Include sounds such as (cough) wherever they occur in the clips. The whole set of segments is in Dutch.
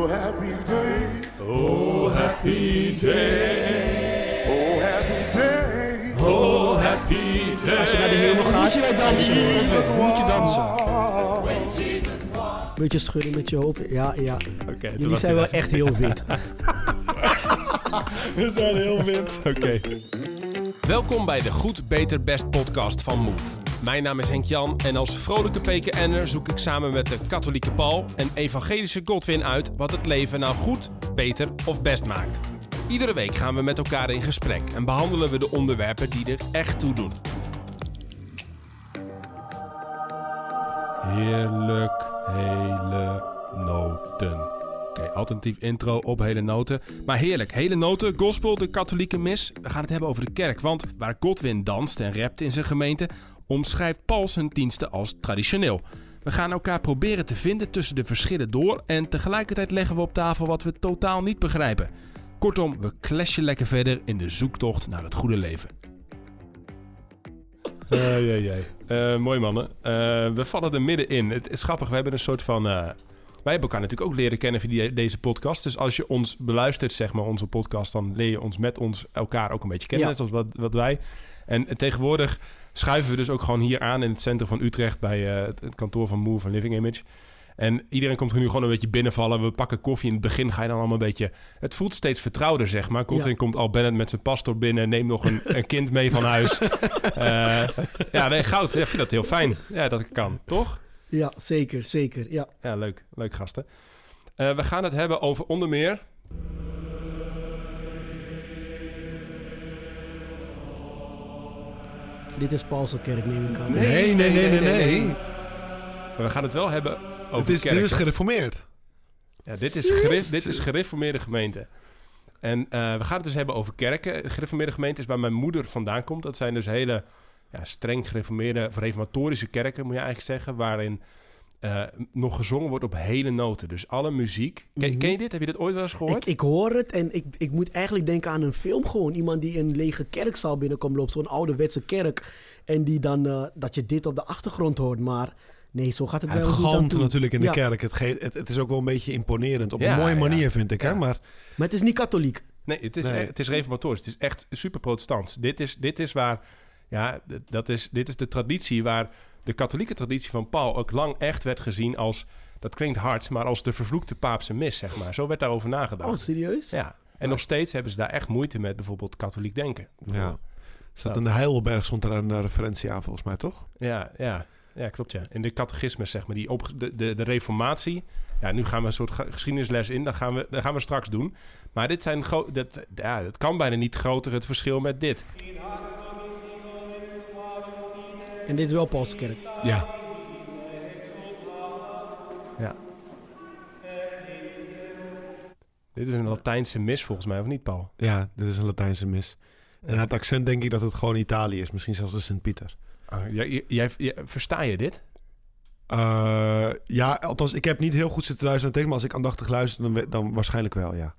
Oh, happy day. Oh, happy day. Oh, happy day. Oh, happy day. Als je naar de hemel gaat, moet je wij dansen. Moet je dansen. Beetje schudden met je hoofd. Ja, ja. Oké, toen Jullie was zijn wel echt heel wit. (laughs) We zijn heel wit. Oké. Welkom bij de Goed, Beter, Best podcast van Move. Mijn naam is Henk Jan en als vrolijke PKN'er zoek ik samen met de katholieke Paul en evangelische Godwin uit wat het leven nou goed, beter of best maakt. Iedere week gaan we met elkaar in gesprek en behandelen we de onderwerpen die er echt toe doen. Heerlijk, hele noten. Oké, alternatief intro op hele noten. Maar heerlijk, hele noten, gospel, de katholieke mis. We gaan het hebben over de kerk, want waar Godwin danst en rapt in zijn gemeente, omschrijft Paul zijn diensten als traditioneel. We gaan elkaar proberen te vinden tussen de verschillen door en tegelijkertijd leggen we op tafel wat we totaal niet begrijpen. Kortom, we clashen lekker verder in de zoektocht naar het goede leven. Uh, jee, jee. Uh, mooi mannen. Uh, we vallen er middenin. Het is grappig, we hebben een soort van... Uh, wij hebben elkaar natuurlijk ook leren kennen via deze podcast. Dus als je ons beluistert, zeg maar, onze podcast... dan leer je ons met ons elkaar ook een beetje kennen. Ja. Net zoals wat, wat wij. En tegenwoordig schuiven we dus ook gewoon hier aan... in het centrum van Utrecht... bij het, het kantoor van Move en Living Image... En iedereen komt er nu gewoon een beetje binnenvallen. We pakken koffie. In het begin ga je dan allemaal een beetje... Het voelt steeds vertrouwder, zeg maar. Ja. komt al Bennett met zijn pastor binnen. Neemt nog een, een kind mee van huis. Eh, ja, nee, goud. Ik vind dat heel fijn. Ja, dat kan. Toch? Ja, zeker, zeker. Ja. Ja, leuk. Leuk gasten. Eh, we gaan het hebben over onder meer... Dit is Paulse kerk, neem ik aan. Nee, nee, nee, nee, nee. Maar we gaan het wel hebben over Het is, dit is gereformeerd. Ja, dit is, dit is gereformeerde gemeente. En eh, we gaan het dus hebben over kerken. Gereformeerde gemeente is waar mijn moeder vandaan komt. Dat zijn dus hele ja, streng gereformeerde, of reformatorische kerken, moet je eigenlijk zeggen. Waarin eh, nog gezongen wordt op hele noten. Dus alle muziek. Ken, Mhm. ken je dit? Heb je dit ooit wel eens gehoord? Ik, ik hoor het en ik, ik moet eigenlijk denken aan een film gewoon. Iemand die een lege kerkzaal binnenkomt loopt. Zo'n ouderwetse kerk. En die dan, eh, dat je dit op de achtergrond hoort. Maar nee, zo gaat het Het bij ons galmt natuurlijk in de Ja, kerk. Het, het, het is ook wel een beetje imponerend. Op Ja, een mooie ja. manier, vind ik. Hè? Ja. Maar Maar het is niet katholiek. Nee, het is, Nee. het is reformatorisch. Het is echt super protestants. Dit is, dit is waar... Ja, dat is, dit is de traditie waar de katholieke traditie van Paul ook lang echt werd gezien als... Dat klinkt hard, maar als de vervloekte paapse mis, zeg maar. Zo werd daarover nagedacht. Oh, serieus? Ja, en nog steeds hebben ze daar echt moeite met bijvoorbeeld katholiek denken. ja. Staat in de Heidelberg stond daar een eh, referentie aan, volgens mij, toch? Ja, ja, ja, klopt ja. In de catechismus, zeg maar, die op, de, de, de reformatie. Ja, nu gaan we een soort ge- geschiedenisles in. Dat gaan we, dat gaan we straks doen. Maar dit zijn dat, ja, het kan bijna niet groter het verschil met dit. En dit is wel Paulse kerk. Ja. Ja. Dit is een Latijnse mis volgens mij, of niet, Paul? Ja, dit is een Latijnse mis. En aan het accent denk ik dat het gewoon Italië is. Misschien zelfs de Sint-Pieter. Ah, jij, jij, jij- versta je dit? Eh, ja, althans, ik heb niet heel goed zitten luisteren naar het tekst, maar als ik aandachtig luister, dan, dan waarschijnlijk wel, ja.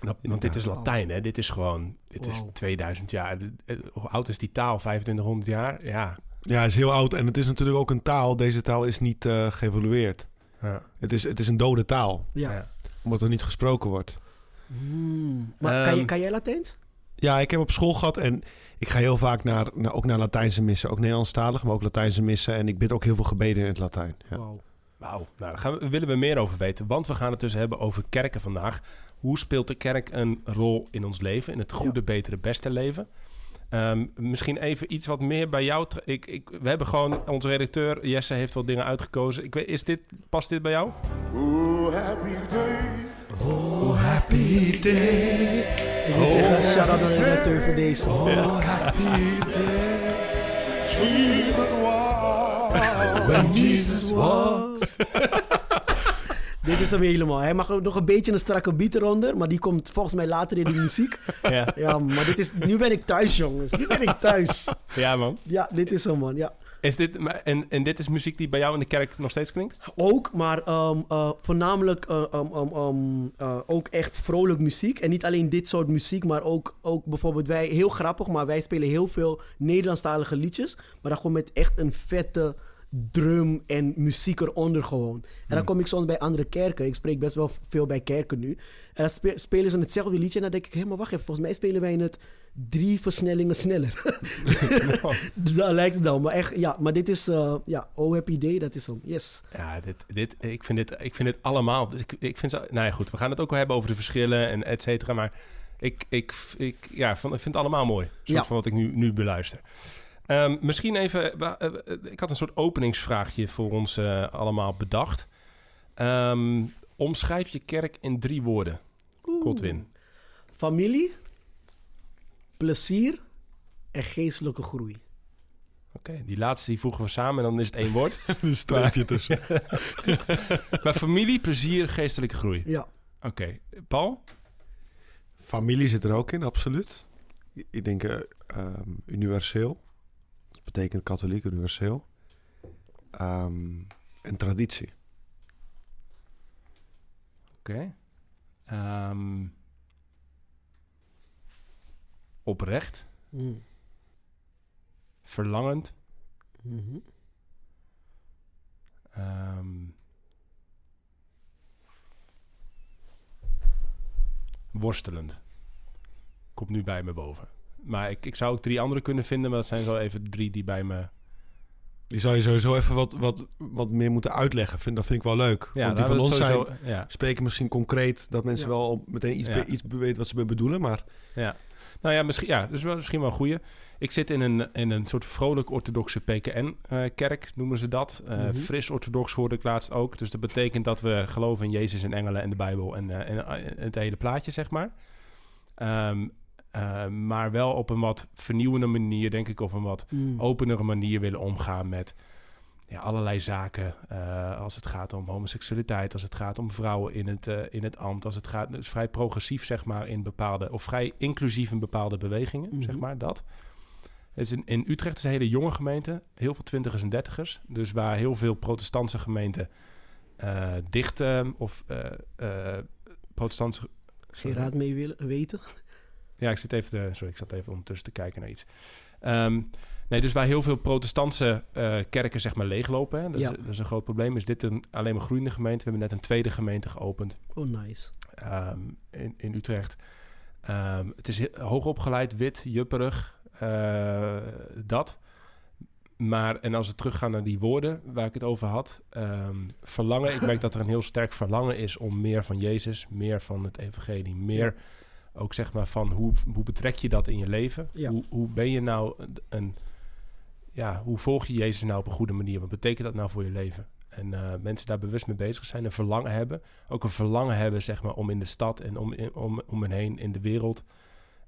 Nou, want dit is Latijn, hè? Dit is gewoon... Dit is Wow. 2000 jaar. Eh, Hoe oud is die taal? 2500 jaar? Ja. Ja, het is heel oud en het is natuurlijk ook een taal. Deze taal is niet eh, geëvolueerd. ja. Het is, het is een dode taal, Ja. Ja. omdat er niet gesproken wordt. Hmm. Maar kan, je, Ehm, kan jij Latijns? Ja, ik heb op school gehad en ik ga heel vaak naar, naar, ook naar Latijnse missen. Ook Nederlandstalig, maar ook Latijnse missen. En ik bid ook heel veel gebeden in het Latijn. Ja. Wauw. Wauw, nou, daar gaan we, willen we meer over weten. Want we gaan het dus hebben over kerken vandaag. Hoe speelt de kerk een rol in ons leven? In het goede, betere, beste leven? Ehm, misschien even iets wat meer bij jou. Ik, ik, we hebben gewoon, onze redacteur Jesse heeft wat dingen uitgekozen. Ik weet, is dit, past dit bij jou? Oh, happy day. Oh, happy day. Ik moet zeggen, shout-out naar de redacteur voor deze. Oh, happy day. Jesus was. When Jesus was. Dit is hem helemaal. Hij mag nog een beetje een strakke beat eronder, maar die komt volgens mij later in de muziek. (laughs) Ja, Ja, maar dit is, nu ben ik thuis, jongens. Nu ben ik thuis. ja man. Ja, dit is hem, man. Ja. Is dit, en, en dit is muziek die bij jou in de kerk nog steeds klinkt? Ook, maar ehm, eh, voornamelijk eh, ook echt vrolijk muziek. En niet alleen dit soort muziek, maar ook, ook bijvoorbeeld wij, heel grappig, maar wij spelen heel veel Nederlandstalige liedjes. Maar dan gewoon met echt een vette drum en muziek eronder gewoon. En dan kom ik soms bij andere kerken. Ik spreek best wel veel bij kerken nu. En dan spe- spelen ze hetzelfde liedje. En dan denk ik, hé, maar wacht even. Volgens mij spelen wij het drie versnellingen sneller. (laughs) (laughs) dat lijkt het dan. Maar echt, ja. Maar dit is, eh, ja, Oh Happy Day, dat is hem. Yes. Ja, dit, dit, ik, vind dit, ik vind dit allemaal. Dus ik, ik vind nou ja, goed, we gaan het ook wel hebben over de verschillen en et cetera. Maar ik, ik, ik, ja, van, ik vind het allemaal mooi. Soort Ja. van wat ik nu, nu beluister. Ehm, misschien even, wa- eh, eh, ik had een soort openingsvraagje voor ons eh, allemaal bedacht. Ehm, omschrijf je kerk in drie woorden, Godwin. Familie, plezier en geestelijke groei. Oké, die laatste die voegen we samen en dan is het één woord. (laughs) Een streepje tussen. (laughs) maar familie, plezier, geestelijke groei. Ja. Oké, Paul? Familie zit er ook in, absoluut. Ik denk eh, ehm, universeel. Dat betekent katholiek, universeel. Ehm, en traditie. Oké. Ehm, oprecht, Mm. verlangend, Mhm. ehm, worstelend. Komt nu bij me boven. Maar ik, ik zou ook drie andere kunnen vinden, maar dat zijn zo even drie die bij me... Die zou je sowieso even wat, wat, wat meer moeten uitleggen. Vind, dat vind ik wel leuk. Ja, Want die van ons het zijn, sowieso- ja. spreken misschien concreet... dat mensen Ja. wel meteen iets, Ja. be- iets weten wat ze bedoelen. Maar Ja. Nou ja, misschien, ja, dus wel, misschien wel een goeie. Ik zit in een, in een soort vrolijk orthodoxe PKN-kerk, noemen ze dat. Eh, Mhm. Fris orthodox hoorde ik laatst ook. Dus dat betekent dat we geloven in Jezus en engelen en de Bijbel en, eh, en, eh, het hele plaatje, zeg maar. Ehm, eh, maar wel op een wat vernieuwende manier, denk ik, of een wat Mm. openere manier willen omgaan met ja, allerlei zaken. Eh, als het gaat om homoseksualiteit, als het gaat om vrouwen in het, eh, in het ambt, als het gaat, dus vrij progressief zeg maar in bepaalde, of vrij inclusief in bepaalde bewegingen, Mhm. zeg maar dat. Het is in, in Utrecht is een hele jonge gemeente, heel veel twintigers en dertigers, dus waar heel veel protestantse gemeenten dicht of protestantse Geen raad mee willen weten. Ja, ik zit even te, sorry, ik zat even ondertussen te kijken naar iets. Ehm, nee, dus waar heel veel protestantse eh, kerken zeg maar leeglopen, hè, dat, Ja. is, dat is een groot probleem, is dit een alleen maar groeiende gemeente. We hebben net een tweede gemeente geopend Oh, nice. ehm, in, in Utrecht. Ehm, het is hoogopgeleid, wit, jupperig, eh, dat. Maar, en als we teruggaan naar die woorden waar ik het over had, verlangen. Ik merk dat er een heel sterk verlangen is om meer van Jezus, meer van het evangelie, meer ook zeg maar van hoe, hoe betrek je dat in je leven? Ja. Hoe, hoe ben je nou een, een- ja, hoe volg je Jezus nou op een goede manier? Wat betekent dat nou voor je leven? En eh, mensen daar bewust mee bezig zijn, een verlangen hebben. Ook een verlangen hebben, zeg maar, om in de stad en om, in- om, om hen heen in de wereld,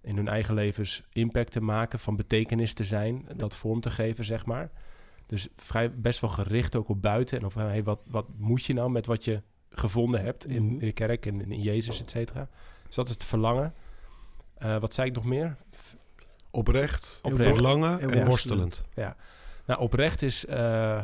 in hun eigen levens impact te maken, van betekenis te zijn, dat vorm te geven, zeg maar. Dus vrij, best wel gericht ook op buiten. En op hey, wat, wat moet je nou met wat je gevonden hebt in, Mhm. in de kerk en in Jezus, et cetera. Dus dat is het verlangen. Eh, wat zei ik nog meer? oprecht, Oprecht. verlangen En en, worstelend. worstelend. Nou, oprecht is, eh,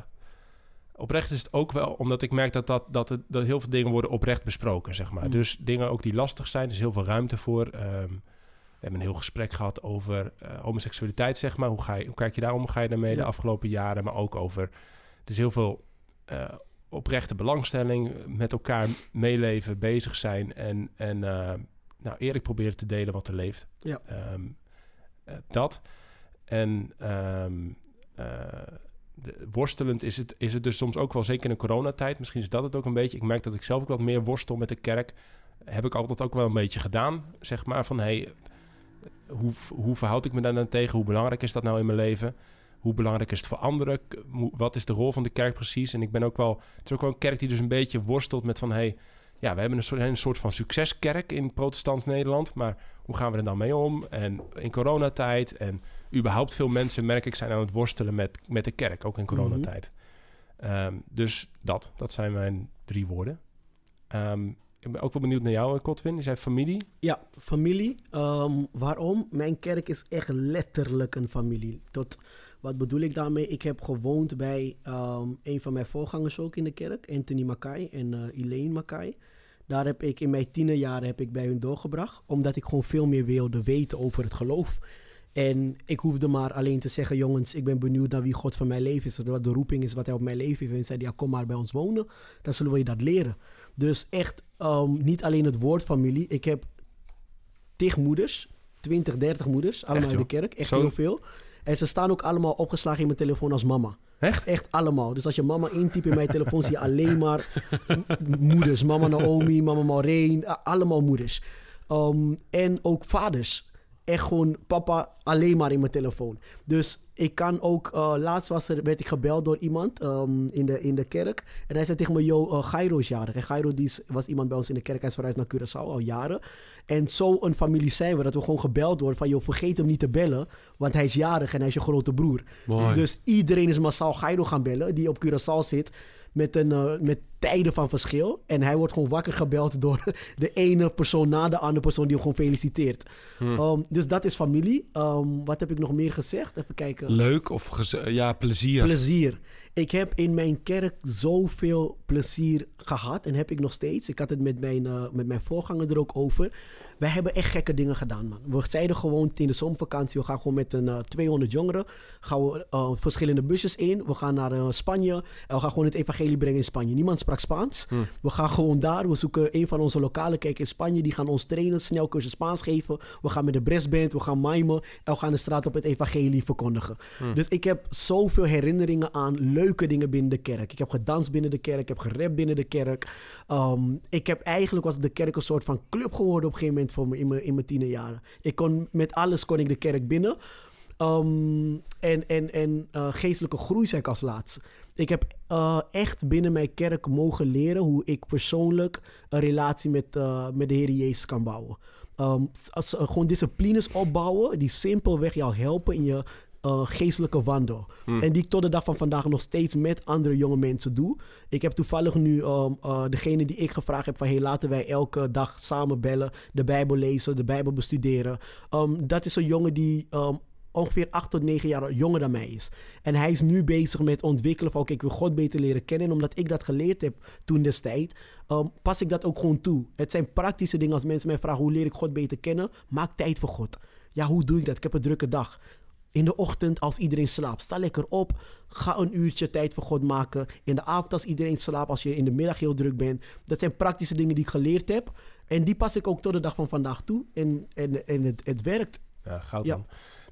oprecht is het ook wel, omdat ik merk dat, dat, dat, het, dat heel veel dingen worden oprecht besproken, zeg maar. Mm. Dus dingen ook die lastig zijn, er is heel veel ruimte voor. Ehm, we hebben een heel gesprek gehad over eh, homoseksualiteit, zeg maar. Hoe, ga je, hoe kijk je daarom? Ga je daarmee de Ja. afgelopen jaren? Maar ook over, er is heel veel eh, oprechte belangstelling, met elkaar meeleven, bezig zijn en, en eh, nou, eerlijk proberen te delen wat er leeft. Ja. Ehm, eh, dat. En ehm, eh, de, worstelend is het, is het dus soms ook wel, zeker in de coronatijd. Misschien is dat het ook een beetje. Ik merk dat ik zelf ook wat meer worstel met de kerk. Heb ik altijd ook wel een beetje gedaan. Zeg maar van, hey, hoe, hoe verhoud ik me daar dan tegen? Hoe belangrijk is dat nou in mijn leven? Hoe belangrijk is het voor anderen? Wat is de rol van de kerk precies? En ik ben ook wel... Het is ook wel een kerk die dus een beetje worstelt met van... Hey, ja, we hebben een soort, een soort van succeskerk in protestant Nederland. Maar hoe gaan we er dan mee om? En in coronatijd en überhaupt veel mensen, merk ik, zijn aan het worstelen met, met de kerk. Ook in coronatijd. Ehm, dus dat, dat zijn mijn drie woorden. Ehm, ik ben ook wel benieuwd naar jou, eh, Kotwin. Je zei familie. Ja, familie. Ehm, waarom? Mijn kerk is echt letterlijk een familie. Tot, wat bedoel ik daarmee? Ik heb gewoond bij een van mijn voorgangers ook in de kerk, Anthony Mackay en eh Elaine Mackay. Daar heb ik in mijn tienerjaren heb ik bij hun doorgebracht, omdat ik gewoon veel meer wilde weten over het geloof. En ik hoefde maar alleen te zeggen, jongens, ik ben benieuwd naar wie God van mijn leven is. Wat de roeping is, wat hij op mijn leven heeft. En zei, ja, kom maar bij ons wonen. Dan zullen we je dat leren. Dus echt, ehm, niet alleen het woord familie. Ik heb tig moeders, 20, 30 moeders, allemaal in de kerk. Echt Zo? heel veel. En ze staan ook allemaal opgeslagen in mijn telefoon als mama. Echt? Echt allemaal. Dus als je mama intypt in mijn telefoon, zie je alleen maar moeders. Mama Naomi, mama Maureen, allemaal moeders. Ehm, en ook vaders. Echt gewoon papa alleen maar in mijn telefoon. Dus ik kan ook... eh, laatst was er, werd ik gebeld door iemand ehm, in, de, in de kerk. En hij zei tegen me, yo, uh, Gairo is jarig. En Gairo die was iemand bij ons in de kerk. Hij is verhuisd naar Curaçao al jaren. En zo een familie zijn we. Dat we gewoon gebeld worden van... joh, vergeet hem niet te bellen. Want hij is jarig en hij is je grote broer. Mooi. Dus iedereen is massaal Gairo gaan bellen. Die op Curaçao zit. Met, een, eh, met tijden van verschil. En hij wordt gewoon wakker gebeld door (laughs) de ene persoon na de andere persoon die hem gewoon feliciteert. Um, dus dat is familie. Um, wat heb ik nog meer gezegd? Even kijken. Leuk of geze- ja, plezier. Plezier. Ik heb in mijn kerk zoveel plezier gehad en heb ik nog steeds. Ik had het met mijn, eh, met mijn voorganger er ook over. Wij hebben echt gekke dingen gedaan, man. We zeiden gewoon in de zomervakantie, we gaan gewoon met een eh, 200 jongeren, gaan we eh, verschillende busjes in. We gaan naar eh, Spanje en we gaan gewoon het evangelie brengen in Spanje. Niemand sprak Spaans. We gaan gewoon daar, we zoeken een van onze lokale kerken in Spanje. Die gaan ons trainen, snel cursus Spaans geven. We gaan met de Brestband, we gaan mimen en we gaan de straat op het evangelie verkondigen. Dus ik heb zoveel herinneringen aan leuke dingen binnen de kerk. Ik heb gedanst binnen de kerk, ik heb gerapt binnen de kerk. Um, ik heb eigenlijk was de kerk een soort van club geworden op een gegeven moment voor me in mijn, in mijn tienerjaren. Ik kon met alles kon ik de kerk binnen. Um, en en, en uh, geestelijke groei zei ik als laatste. Ik heb uh, echt binnen mijn kerk mogen leren hoe ik persoonlijk een relatie met, uh, met de Heer Jezus kan bouwen. Um, als, gewoon disciplines opbouwen die simpelweg jou helpen in je uh, geestelijke wandel. Hmm. En die ik tot de dag van vandaag nog steeds met andere jonge mensen doe. Ik heb toevallig nu um, uh, degene die ik gevraagd heb van... hey, laten wij elke dag samen bellen, de Bijbel lezen, de Bijbel bestuderen. Um, dat is een jongen die um, ongeveer 8 tot 9 jaar jonger dan mij is. En hij is nu bezig met ontwikkelen van... oké, okay, ik wil God beter leren kennen. En omdat ik dat geleerd heb toen destijds... Um, pas ik dat ook gewoon toe. Het zijn praktische dingen als mensen mij vragen... hoe leer ik God beter kennen? Maak tijd voor God. Ja, hoe doe ik dat? Ik heb een drukke dag. In de ochtend als iedereen slaapt. Sta lekker op. Ga een uurtje tijd voor God maken. In de avond als iedereen slaapt. Als je in de middag heel druk bent. Dat zijn praktische dingen die ik geleerd heb. En die pas ik ook tot de dag van vandaag toe. En, en, en het, het werkt. Ja, goud ja.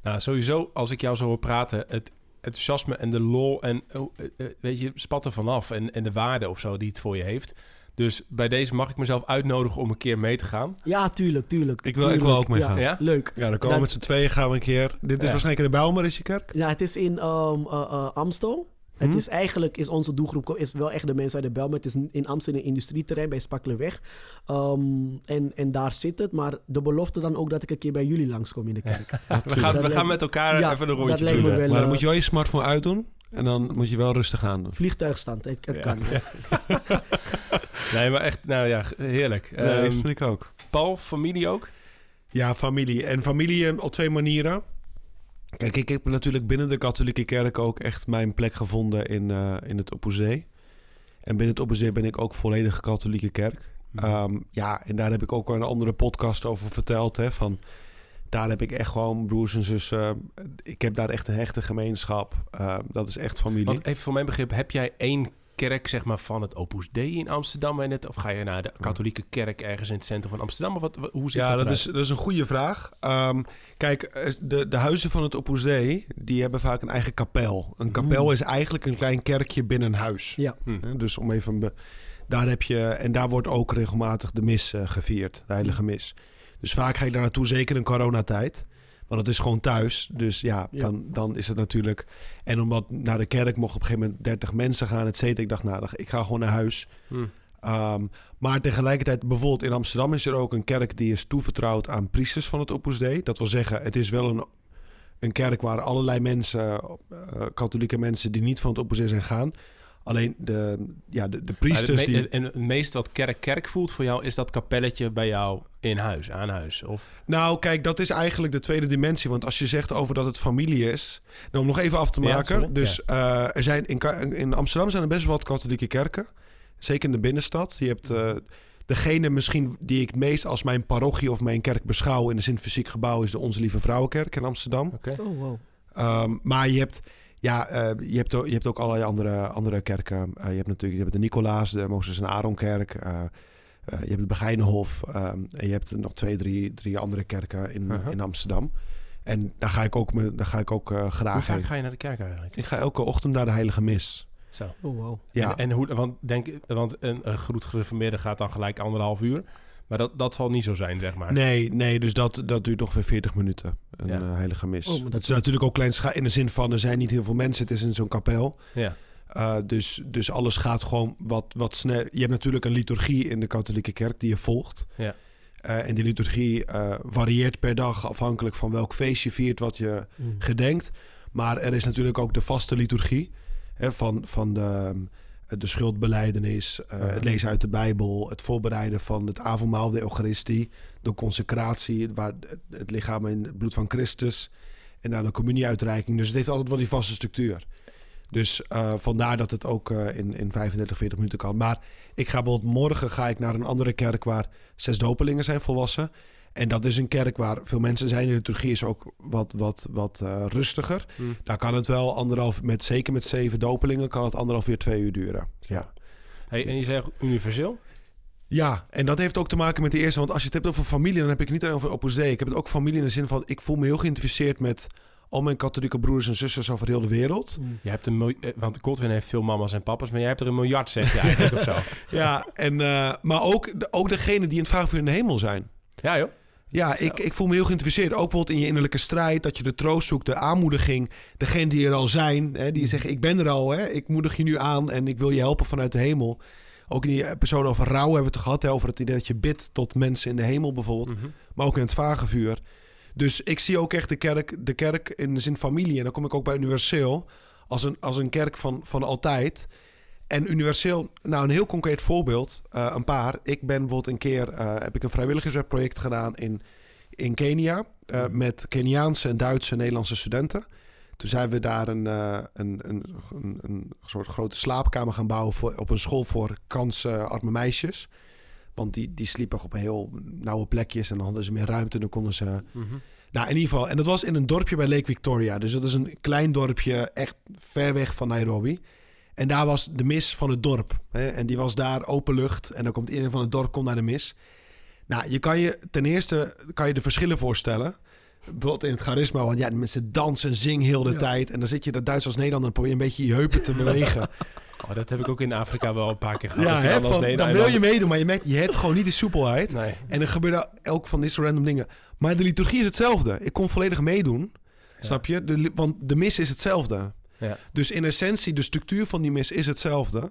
Nou, sowieso als ik jou zo hoor praten... Het enthousiasme en de lol en oh, weet je, spat er vanaf. En, en de waarde of zo die het voor je heeft. Dus bij deze mag ik mezelf uitnodigen om een keer mee te gaan. Ja, tuurlijk, tuurlijk. Ik wil, tuurlijk. ik wil ook mee gaan. Ja, ja? Leuk. Ja, dan komen we met z'n tweeën gaan we een keer. Dit is ja. waarschijnlijk in de Bijlmer, kerk? Ja, het is in um, uh, uh, Amstel. Hmm? Het is eigenlijk, is onze doelgroep is wel echt de mensen uit de Bijlmer. Het is in Amstel in een industrieterrein bij Spakkelenweg. Um, en, en daar zit het. Maar de belofte dan ook dat ik een keer bij jullie langskom in de kerk. (laughs) Ja, we gaan, we gaan met elkaar ja, even een rondje dat lijkt me wel, Maar dan moet je wel je smartphone uitdoen. En dan moet je wel rustig aan doen. Vliegtuigstand, het, het ja. kan. (laughs) nee, maar echt, nou ja, heerlijk. Nee, um, dat vind ik ook. Paul, familie ook? Ja, familie. En familie op twee manieren. Kijk, ik heb natuurlijk binnen de katholieke kerk ook echt mijn plek gevonden in, uh, in het Dei. En binnen het Dei ben ik ook volledig katholieke kerk. Mm. Um, ja, en daar heb ik ook al een andere podcast over verteld. Hè, van, daar heb ik echt gewoon broers en zussen. Ik heb daar echt een hechte gemeenschap. Uh, dat is echt familie. Want even voor mijn begrip, heb jij één kerk zeg maar, van het Opus Dei in Amsterdam? En het, of ga je naar de katholieke kerk ergens in het centrum van Amsterdam? Of wat, hoe zit ja, dat dat is, dat is een goede vraag. Um, kijk, de, de huizen van het Opus Dei, die hebben vaak een eigen kapel. Een kapel mm. is eigenlijk een klein kerkje binnen een huis. Ja. Mm. Dus om even... Daar heb je... En daar wordt ook regelmatig de mis uh, gevierd. De heilige mis. Dus vaak ga ik daar naartoe, zeker in coronatijd. Want het is gewoon thuis. Dus ja, Dan, dan is het natuurlijk... En omdat naar de kerk mocht op een gegeven moment 30 mensen gaan, et cetera. Ik dacht, nou, ik ga gewoon naar huis. Hmm. Um, maar tegelijkertijd, bijvoorbeeld in Amsterdam is er ook een kerk... die is toevertrouwd aan priesters van het Opus Dei. Dat wil zeggen, het is wel een, een kerk waar allerlei mensen... Uh, katholieke mensen die niet van het Opus Dei zijn gaan... Alleen de, ja, de, de priesters me die... En het meest wat kerk-kerk voelt voor jou... is dat kapelletje bij jou in huis, aan huis? Of? Nou, kijk, dat is eigenlijk de tweede dimensie. Want als je zegt over dat het familie is... Nou, om nog even af te maken. Ja, dus ja. uh, er zijn in, in Amsterdam zijn er best wel wat katholieke kerken. Zeker in de binnenstad. Je hebt... Uh, degene misschien die ik het meest als mijn parochie of mijn kerk beschouw... in de zin fysiek gebouw is de Onze Lieve Vrouwenkerk in Amsterdam. Oké. Oh, wow. Ehm, maar je hebt, ja, eh, je, hebt ook, je hebt ook allerlei andere, andere kerken. Je hebt natuurlijk je hebt de Nicolaas, de Mozes en Aaronkerk. Eh je hebt het Begijnenhof. ehm, en je hebt nog twee, drie, drie andere kerken in, Uh-huh. in Amsterdam. En daar ga ik ook, me, daar ga ik ook eh, Hoe graag vaak heen. ga je naar de kerk eigenlijk? Ik ga elke ochtend naar de Heilige Mis. Zo. Oh, wow. Ja, En, en hoe, want, denk, want een, een goed gereformeerde gaat dan gelijk anderhalf uur. Maar dat, dat zal niet zo zijn, zeg maar. Nee, nee, dus dat, dat duurt ongeveer 40 minuten. Een Ja. eh, heilige mis. Oh, maar dat dat is is- natuurlijk ook kleinschalig in de zin van er zijn niet heel veel mensen. Het is in zo'n kapel. Ja. Uh, dus, dus alles gaat gewoon wat, wat snel. Je hebt natuurlijk een liturgie in de katholieke kerk die je volgt. Ja. Uh, en die liturgie uh, varieert per dag afhankelijk van welk feest je viert, wat je Mm. gedenkt. Maar er is natuurlijk ook de vaste liturgie hè, van, van de, de schuldbeleidenis, het lezen uit de Bijbel, het voorbereiden van het avondmaal, de Eucharistie, de consecratie, waar het, het lichaam en het bloed van Christus en dan de communieuitreiking. Dus het heeft altijd wel die vaste structuur. Dus uh, vandaar dat het ook uh, in, in 35, 40 minuten kan. Maar ik ga bijvoorbeeld morgen ga ik naar een andere kerk waar zes dopelingen zijn volwassen. En dat is een kerk waar veel mensen zijn. De liturgie is ook wat, wat, wat uh, rustiger. Hmm. Daar kan het wel anderhalf, met, zeker met zeven dopelingen, kan het anderhalf uur, twee uur duren. Ja. Hey, en je zegt universeel? Ja, en dat heeft ook te maken met de eerste. Want als je het hebt over familie, dan heb ik het niet alleen over Opus Dei. Ik heb het ook familie in de zin van... ik voel me heel geïnteresseerd met al mijn katholieke broers en zussen over heel de wereld. Mm. Je hebt een eh, want Godwin heeft veel mama's en papa's, maar jij hebt er een miljard, zeg je eigenlijk of zo. (laughs) Ja, en, uh, maar ook, ook degene die in het vraagvuur in de hemel zijn. Ja, joh. Ja, ik, ik voel me heel geïnteresseerd. Ook bijvoorbeeld in je innerlijke strijd, dat je de troost zoekt, de aanmoediging. Degene die er al zijn, hè, die zeggen: Ik ben er al, hè, ik moedig je nu aan en ik wil je helpen vanuit de hemel. Ook in die episode over rouw hebben we het gehad, hè, over het idee dat je bidt tot mensen in de hemel bijvoorbeeld. Mm-hmm. Maar ook in het vagevuur. Dus ik zie ook echt de kerk, de kerk in de zin familie. En dan kom ik ook bij Universeel als een, als een kerk van, van altijd. En Universeel, nou een heel concreet voorbeeld, uh, een paar. Ik ben bijvoorbeeld een keer, uh, heb ik een vrijwilligersproject gedaan in, in Kenia. Uh, met Keniaanse en Duitse en Nederlandse studenten. Toen zijn we daar een, een, een, een, een, soort grote slaapkamer gaan bouwen voor, op een school voor kansarme meisjes. Want die, die sliepen op heel nauwe plekjes en dan hadden ze meer ruimte en dan konden ze... Mm-hmm. Nou, in ieder geval. En dat was in een dorpje bij Lake Victoria. Dus dat is een klein dorpje, echt ver weg van Nairobi. En daar was de mis van het dorp. Hè? En die was daar open lucht. En dan komt iedereen van het dorp komt naar de mis. Nou, je kan je ten eerste kan je de verschillen voorstellen. Bijvoorbeeld in het charisma, want ja, de mensen dansen en zingen heel de ja. tijd. En dan zit je dat Duits als Nederlander en probeer je een beetje je heupen te (laughs) bewegen. Oh, dat heb ik ook in Afrika wel een paar keer gehad. Ja, hè, van, dan wil je meedoen, maar je, merkt, je hebt gewoon niet de soepelheid. Nee. En er gebeuren ook van dit soort random dingen. Maar de liturgie is hetzelfde. Ik kon volledig meedoen, ja. snap je? De, want de mis is hetzelfde. Ja. Dus in essentie, de structuur van die mis is hetzelfde.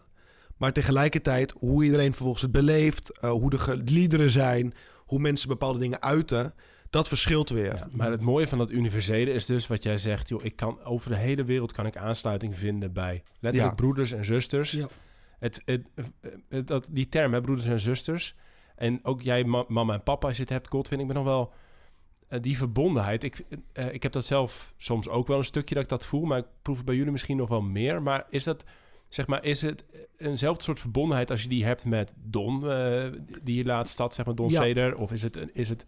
Maar tegelijkertijd, hoe iedereen vervolgens het beleeft, uh, hoe de liederen zijn, hoe mensen bepaalde dingen uiten, dat verschilt weer. Ja, maar het mooie van dat universele is dus wat jij zegt, joh, ik kan over de hele wereld kan ik aansluiting vinden bij letterlijk Ja. broeders en zusters. Ja. Het, het, het- dat, die term, hè, broeders en zusters. En ook jij, ma- mama en papa, als je het hebt, Godwin, ik ben nog wel eh, die verbondenheid. Ik, eh, ik heb dat zelf soms ook wel een stukje dat ik dat voel, maar ik proef het bij jullie misschien nog wel meer. Maar is dat, zeg maar, is het eenzelfde soort verbondenheid als je die hebt met Don, eh, die je laatst stad, zeg maar, Don Ja. Ceder? Of is het, een- is het,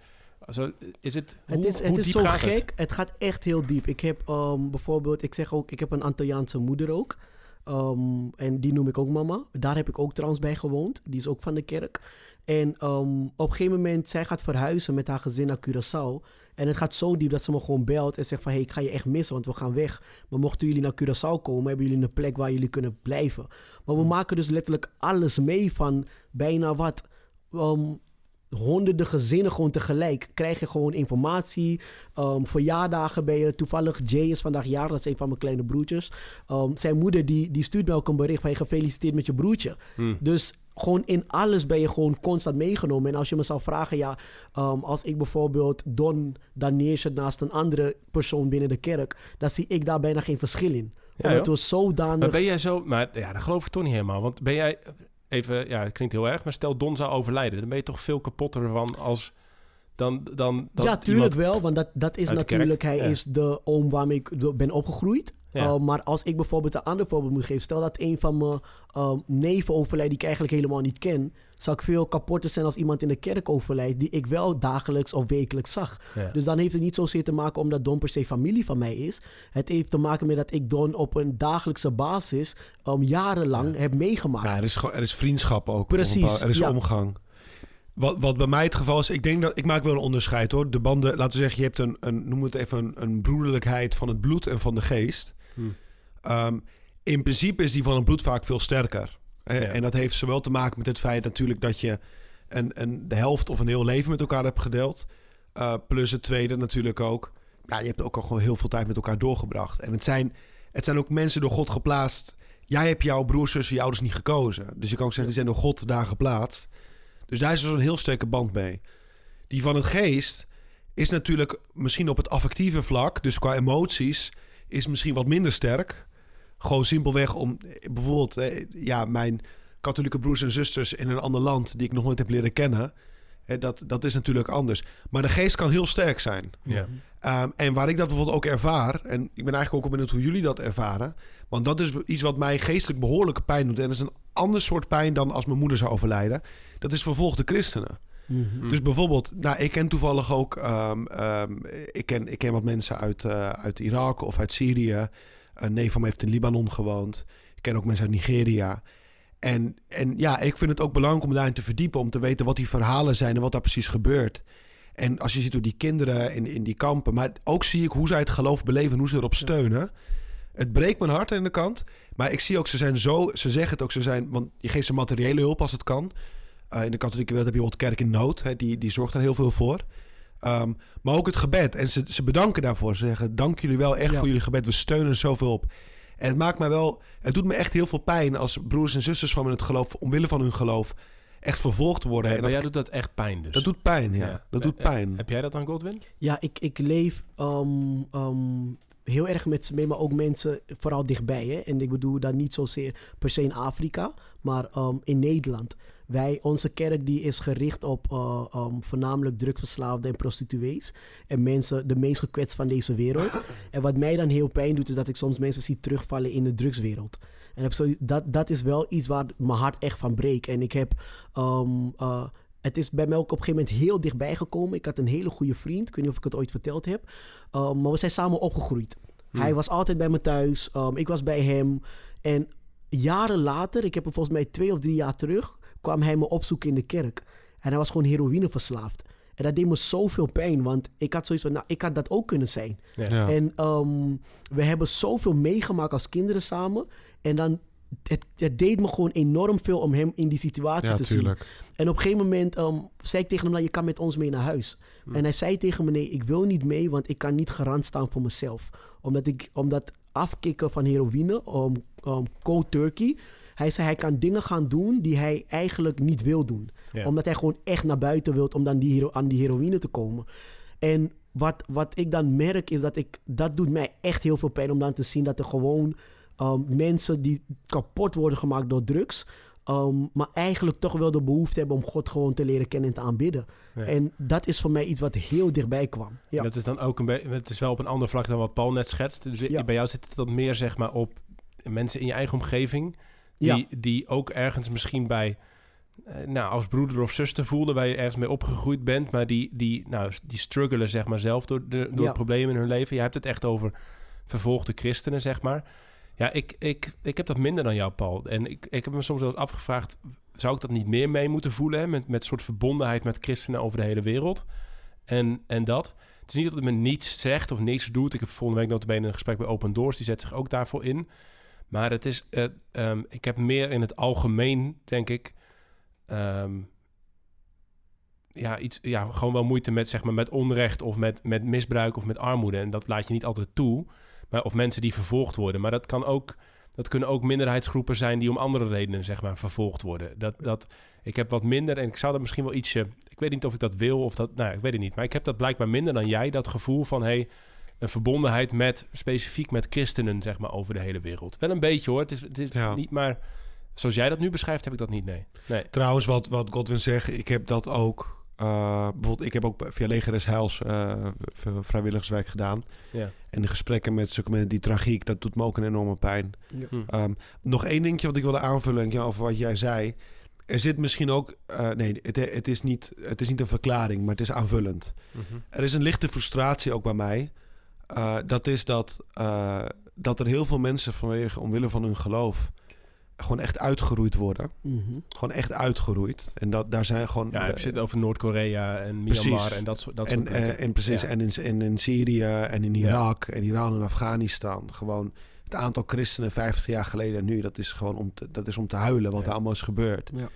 zo, is het, Het is, het zo het? gek. Het? gaat echt heel diep. Ik heb ehm, bijvoorbeeld, ik zeg ook, ik heb een Antilliaanse moeder ook. Ehm, en die noem ik ook mama. Daar heb ik ook trouwens bij gewoond. Die is ook van de kerk. En ehm, op een gegeven moment, zij gaat verhuizen met haar gezin naar Curaçao. En het gaat zo diep dat ze me gewoon belt en zegt van... hey, ik ga je echt missen, want we gaan weg. Maar mochten jullie naar Curaçao komen, hebben jullie een plek waar jullie kunnen blijven. Maar we maken dus letterlijk alles mee van bijna wat... honderden gezinnen gewoon tegelijk. Krijg je gewoon informatie. Ehm, verjaardagen ben je. Toevallig Jay is vandaag jarig. Dat is een van mijn kleine broertjes. Ehm, zijn moeder die, die stuurt mij ook een bericht van... je gefeliciteerd met je broertje. Hmm. Dus gewoon in alles ben je gewoon constant meegenomen. En als je me zou vragen, ja, ehm, als ik bijvoorbeeld Don dan neerzet naast een andere persoon binnen de kerk, dan zie ik daar bijna geen verschil in. Ja, Omdat joh. we zodanig... Maar ben jij zo... Maar ja, dat geloof ik toch niet helemaal. Want ben jij... Even, ja, het klinkt heel erg, maar stel Don zou overlijden. Dan ben je toch veel kapotter van als... Dan, dan, dat ja, tuurlijk wel, want dat, dat is natuurlijk... Hij ja. is de oom waarmee ik ben opgegroeid. Ja. Uh, maar als ik bijvoorbeeld een ander voorbeeld moet geven. Stel dat een van mijn uh, neven overlijdt die ik eigenlijk helemaal niet ken. Zou ik veel kapotter zijn als iemand in de kerk overlijdt die ik wel dagelijks of wekelijks zag. Ja. Dus dan heeft het niet zozeer te maken omdat Don per se familie van mij is. Het heeft te maken met dat ik Don op een dagelijkse basis um, jarenlang heb meegemaakt. Ja, er, is, er is vriendschap ook. Precies, Er is omgang. Wat, wat bij mij het geval is, ik denk dat ik maak wel een onderscheid hoor. De banden, laten we zeggen, je hebt een, een noem het even een, een broederlijkheid van het bloed en van de geest. Hm. Ehm, in principe is die van het bloed vaak veel sterker. Ja. En dat heeft zowel te maken met het feit natuurlijk dat je een, een, de helft of een heel leven met elkaar hebt gedeeld. Uh, plus het tweede natuurlijk ook. Ja, je hebt ook al gewoon heel veel tijd met elkaar doorgebracht. En het zijn, het zijn ook mensen door God geplaatst. Jij hebt jouw broers, zussen, je ouders niet gekozen. Dus je kan ook zeggen, die zijn door God daar geplaatst. Dus daar is dus een heel sterke band mee. Die van het geest is natuurlijk misschien op het affectieve vlak, dus qua emoties, is misschien wat minder sterk. Gewoon simpelweg om bijvoorbeeld, eh, ja, mijn katholieke broers en zusters in een ander land die ik nog nooit heb leren kennen. dat, dat is natuurlijk anders. Maar de geest kan heel sterk zijn. Ja. Ehm, en waar ik dat bijvoorbeeld ook ervaar, en ik ben eigenlijk ook benieuwd hoe jullie dat ervaren. Want dat is iets wat mij geestelijk behoorlijke pijn doet. En dat is een ander soort pijn dan als mijn moeder zou overlijden. Dat is vervolgde christenen. Mhm. Dus bijvoorbeeld, nou, ik ken toevallig ook, ehm, ehm, ik, ken, ik ken wat mensen uit, eh, uit Irak of uit Syrië. Een neef van me heeft in Libanon gewoond. Ik ken ook mensen uit Nigeria. En, en ja, ik vind het ook belangrijk om daarin te verdiepen, om te weten wat die verhalen zijn en wat daar precies gebeurt. En als je ziet hoe die kinderen in, in die kampen, maar ook zie ik hoe zij het geloof beleven en hoe ze erop steunen. Het breekt mijn hart aan de kant. Maar ik zie ook, ze zijn zo, ze zeggen het ook, ze zijn, want je geeft ze materiële hulp als het kan. Uh, in de katholieke wereld heb je bijvoorbeeld kerk in nood, hè, die, die zorgt daar heel veel voor. Um, maar ook het gebed. En ze, ze bedanken daarvoor. Ze zeggen: Dank jullie wel echt Ja. voor jullie gebed. We steunen zoveel op. En het maakt mij wel, het doet me echt heel veel pijn als broers en zusters van me het geloof, omwille van hun geloof, echt vervolgd worden. Ja, en maar dat, jij doet dat echt pijn dus. dat doet pijn, ja. Ja. Dat doet Eh, pijn. Heb jij dat dan, Godwin? Ja, ik, ik leef ehm, ehm, heel erg met ze mee, maar ook mensen vooral dichtbij. Hè? En ik bedoel dat niet zozeer per se in Afrika, maar ehm, in Nederland. Wij, onze kerk die is gericht op eh, ehm, voornamelijk drugsverslaafden en prostituees. En mensen, de meest gekwetst van deze wereld. (laughs) En wat mij dan heel pijn doet, is dat ik soms mensen zie terugvallen in de drugswereld. En heb zo, dat, dat is wel iets waar mijn hart echt van breekt. En ik heb... ehm, eh, het is bij mij ook op een gegeven moment heel dichtbij gekomen. Ik had een hele goede vriend. Ik weet niet of ik het ooit verteld heb. Um, maar we zijn samen opgegroeid. Hij was altijd bij me thuis. Um, ik was bij hem. En jaren later, ik heb hem volgens mij twee of drie jaar terug... kwam hij me opzoeken in de kerk. En hij was gewoon heroïneverslaafd. En dat deed me zoveel pijn. Want ik had zoiets van, nou, ik had dat ook kunnen zijn. Ja. Ja. En ehm, we hebben zoveel meegemaakt als kinderen samen. En dan, het, het deed me gewoon enorm veel om hem in die situatie Ja, te zien. En op een gegeven moment ehm, zei ik tegen hem, nou, je kan met ons mee naar huis. En hij zei tegen me, nee, ik wil niet mee, want ik kan niet garant staan voor mezelf. Omdat, ik, omdat afkicken van heroïne, um, um, cold turkey... Hij zei, hij kan dingen gaan doen die hij eigenlijk niet wil doen. Ja. Omdat hij gewoon echt naar buiten wil om dan die aan die heroïne te komen. En wat, wat ik dan merk is dat ik... Dat doet mij echt heel veel pijn om dan te zien dat er gewoon... um, mensen die kapot worden gemaakt door drugs... um, maar eigenlijk toch wel de behoefte hebben om God gewoon te leren kennen en te aanbidden. Ja. En dat is voor mij iets wat heel dichtbij kwam. Ja. Dat is dan ook een beetje, het is wel op een ander vlak dan wat Paul net schetst. Dus Ja. bij jou zit het dan meer zeg maar op mensen in je eigen omgeving. Die, Ja. die ook ergens misschien bij, eh, nou als broeder of zuster voelden waar je ergens mee opgegroeid bent. Maar die, die, nou, die struggelen zeg maar zelf door, de, door Ja. problemen in hun leven. Je hebt het echt over vervolgde christenen zeg maar. Ja, ik, ik, ik heb dat minder dan jou Paul. En ik, ik heb me soms wel eens afgevraagd, zou ik dat niet meer mee moeten voelen? Hè? Met, met soort verbondenheid met christenen over de hele wereld. En, en dat. Het is niet dat het me niets zegt of niets doet. Ik heb volgende week notabene een gesprek bij Open Doors. Die zet zich ook daarvoor in. Maar het is... eh, ehm, ik heb meer in het algemeen, denk ik... ehm, ja, iets, ja, gewoon wel moeite met, zeg maar, met onrecht of met, met misbruik of met armoede. En dat laat je niet altijd toe. Maar, of mensen die vervolgd worden. Maar dat, kan ook, dat kunnen ook minderheidsgroepen zijn die om andere redenen zeg maar, vervolgd worden. Dat, dat, ik heb wat minder en ik zou dat misschien wel ietsje... Ik weet niet of ik dat wil of dat... Nou, ik weet het niet. Maar ik heb dat blijkbaar minder dan jij. Dat gevoel van, hey, een verbondenheid met... specifiek met christenen, zeg maar, over de hele wereld. Wel een beetje hoor. Het is, het is Ja. niet maar... Zoals jij dat nu beschrijft, heb ik dat niet, nee. Nee. Trouwens, wat, wat Godwin zegt, ik heb dat ook. eh, bijvoorbeeld, ik heb ook via Leger des Heils eh, vrijwilligerswerk gedaan. Ja. En de gesprekken met zulke mensen, die tragiek, dat doet me ook een enorme pijn. Ja. Hm. Ehm, nog één dingetje wat ik wilde aanvullen Jan, over wat jij zei. Er zit misschien ook... eh, nee, het, het, is niet, het is niet een verklaring, maar het is aanvullend. Mhm. Er is een lichte frustratie ook bij mij. Eh, dat is dat, eh, dat er heel veel mensen vanwege, omwille van hun geloof... gewoon echt uitgeroeid worden. Mhm. Gewoon echt uitgeroeid. En dat, daar zijn gewoon... Ja, je zit over Noord-Korea en Precies. Myanmar en dat soort, dat soort en, eh, en precies, Ja. en, in, en in Syrië en in Ja. Irak en Iran en Afghanistan. Gewoon het aantal christenen 50 jaar geleden en nu, dat is gewoon om te, dat is om te huilen wat Ja. er allemaal is gebeurd. Ja.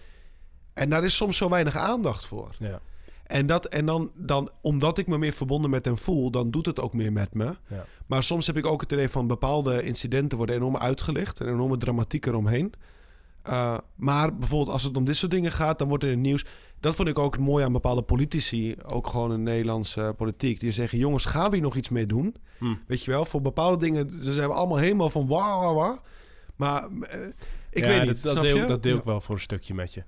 En daar is soms zo weinig aandacht voor. Ja. En, dat, en dan, dan, omdat ik me meer verbonden met hem voel, dan doet het ook meer met me. Ja. Maar soms heb ik ook het idee van bepaalde incidenten worden enorm uitgelicht. En enorme dramatiek eromheen. Uh, maar bijvoorbeeld als het om dit soort dingen gaat, dan wordt er in het nieuws... Dat vond ik ook mooi aan bepaalde politici, ook gewoon in Nederlandse politiek. Die zeggen, jongens, gaan we hier nog iets mee doen? Hm. Weet je wel, voor bepaalde dingen ze zijn we allemaal helemaal van wauw, wauw, wauw. Maar eh, ik Ja, weet dat, niet, dat snap deel, dat deel ik wel voor een stukje met je.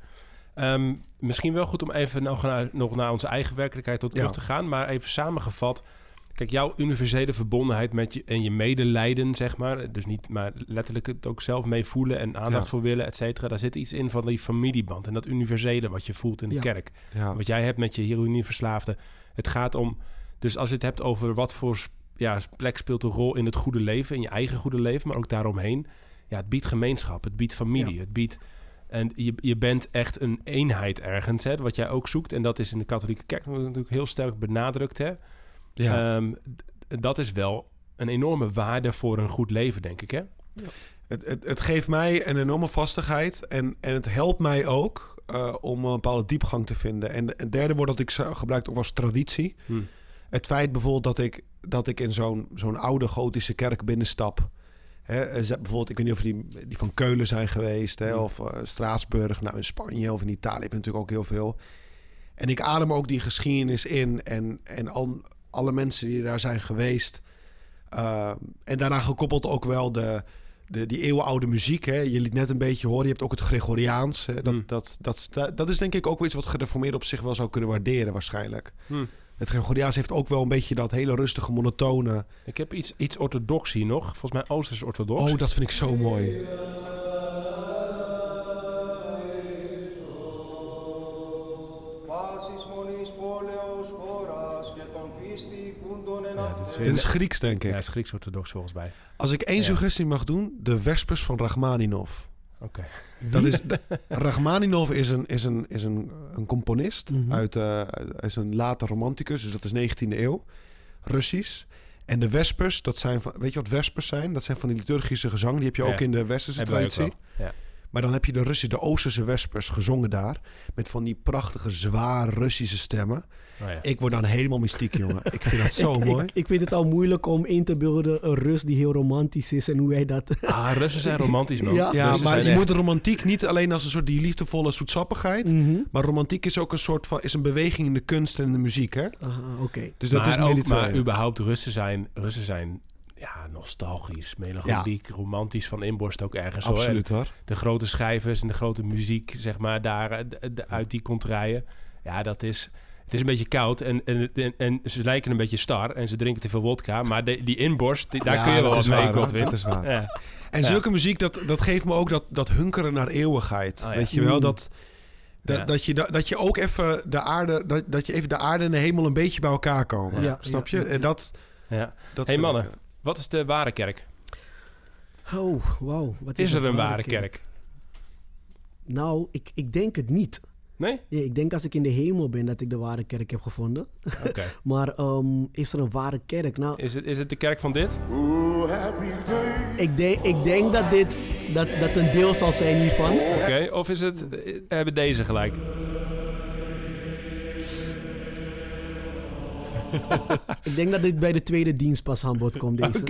Ehm, misschien wel goed om even nog naar, nog naar onze eigen werkelijkheid tot terug Ja. te gaan. Maar even samengevat. Kijk, jouw universele verbondenheid met je en je medelijden, zeg maar. Dus niet, maar letterlijk het ook zelf mee voelen en aandacht Ja. voor willen, et cetera. Daar zit iets in van die familieband en dat universele wat je voelt in de Ja. kerk. Wat jij hebt met je heroïneverslaafde. Het gaat om... Dus als je het hebt over wat voor ja, plek speelt een rol in het goede leven... in je eigen goede leven, maar ook daaromheen... Ja, het biedt gemeenschap, het biedt familie, het biedt... En je, je bent echt een eenheid ergens, hè, wat jij ook zoekt. En dat is in de katholieke kerk natuurlijk heel sterk benadrukt. Hè? Ja. Ehm, dat is wel een enorme waarde voor een goed leven, denk ik. Hè? Het, het, het geeft mij een enorme vastigheid en, en het helpt mij ook eh, om een bepaalde diepgang te vinden. En het derde woord dat ik zo- gebruik ook als traditie. Hm. Het feit bijvoorbeeld dat ik, dat ik in zo'n zo'n oude gotische kerk binnenstap. Hè, eh, ze- bijvoorbeeld, ik weet niet of die, die van Keulen zijn geweest, hè, Hmm. of eh, Straatsburg, nou in Spanje of in Italië heb je natuurlijk ook heel veel. En ik adem ook die geschiedenis in en, en al, alle mensen die daar zijn geweest. Uh, en daaraan gekoppeld ook wel de, de, die eeuwenoude muziek. Hè. Je liet net een beetje horen, je hebt ook het Gregoriaans. Hè. Dat, Hmm. dat, dat, dat, dat is denk ik ook iets wat gereformeerd op zich wel zou kunnen waarderen waarschijnlijk. Hm. Het Gregoriaans heeft ook wel een beetje dat hele rustige, monotone. Ik heb iets, iets orthodoxie nog. Volgens mij Oosters-orthodox. Oh, dat vind ik zo mooi. Dit, is Grieks, denk ik. Ja, het is Grieks-orthodox volgens mij. Als ik één suggestie mag doen, de Wespers van Rachmaninov. Oké. (laughs) Dat is, Rachmaninov is een, is een, is een, een componist. Mhm. uit, eh, is een late romanticus, dus dat is 19e eeuw. Russisch. En de Vespers, dat zijn van, weet je wat Vespers zijn? Dat zijn van die liturgische gezang. Die heb je Ja. ook in de westerse traditie. Ja. Maar dan heb je de Russische, de Oosterse Vespers gezongen daar. Met van die prachtige, zwaar Russische stemmen. Oh, ja. Ik word dan helemaal mystiek, jongen. Ik vind dat (laughs) zo ik, mooi. Ik, ik vind het al moeilijk om in te beelden een Rus die heel romantisch is en hoe hij dat... Ah, Russen zijn romantisch, man. (laughs) Ja. Ja, Russen maar je echt- moet romantiek niet alleen als een soort die liefdevolle zoetsappigheid. Mhm. Maar romantiek is ook een soort van is een beweging in de kunst en in de muziek, hè? Aha, Oké. Dus dat maar is ook, maar überhaupt Russen zijn, Russen zijn ja, nostalgisch, melancholiek, romantisch van inborst ook ergens. Absoluut hoor. De grote schrijvers en de grote muziek, zeg maar, daar eh, de- de- uit die contraien. Ja, dat is... Het is een beetje koud en, en, en, en ze lijken een beetje star en ze drinken te veel wodka. Maar de, die inborst, die- daar Ja, kun je wel wat mee. Godwin. Dat is waar. Ja. En zulke muziek, dat, dat geeft me ook dat, dat hunkeren naar eeuwigheid. Oh. Weet je wel, Mm. dat, dat, Ja. dat, je, dat, dat je ook even de aarde, dat, dat je even de aarde en de hemel een beetje bij elkaar komen. Ja, Snap je? ja. En dat, Ja. dat hey mannen, ik, eh, wat is de ware kerk? Oh, wauw. Wat Is er een ware ware kerk? Nou, ik, ik denk het niet. Nee? Ja, ik denk als ik in de hemel ben dat ik de ware kerk heb gevonden. Oké. (laughs) Maar ehm, is er een ware kerk? Nou, Is, het, is het de kerk van dit? Oh, happy day. ik, denk ik denk dat dit dat, dat een deel zal zijn hiervan. Oké. Of is het... Hebben deze gelijk? Ik denk dat dit bij de tweede dienst pas aan bod komt, deze. (laughs)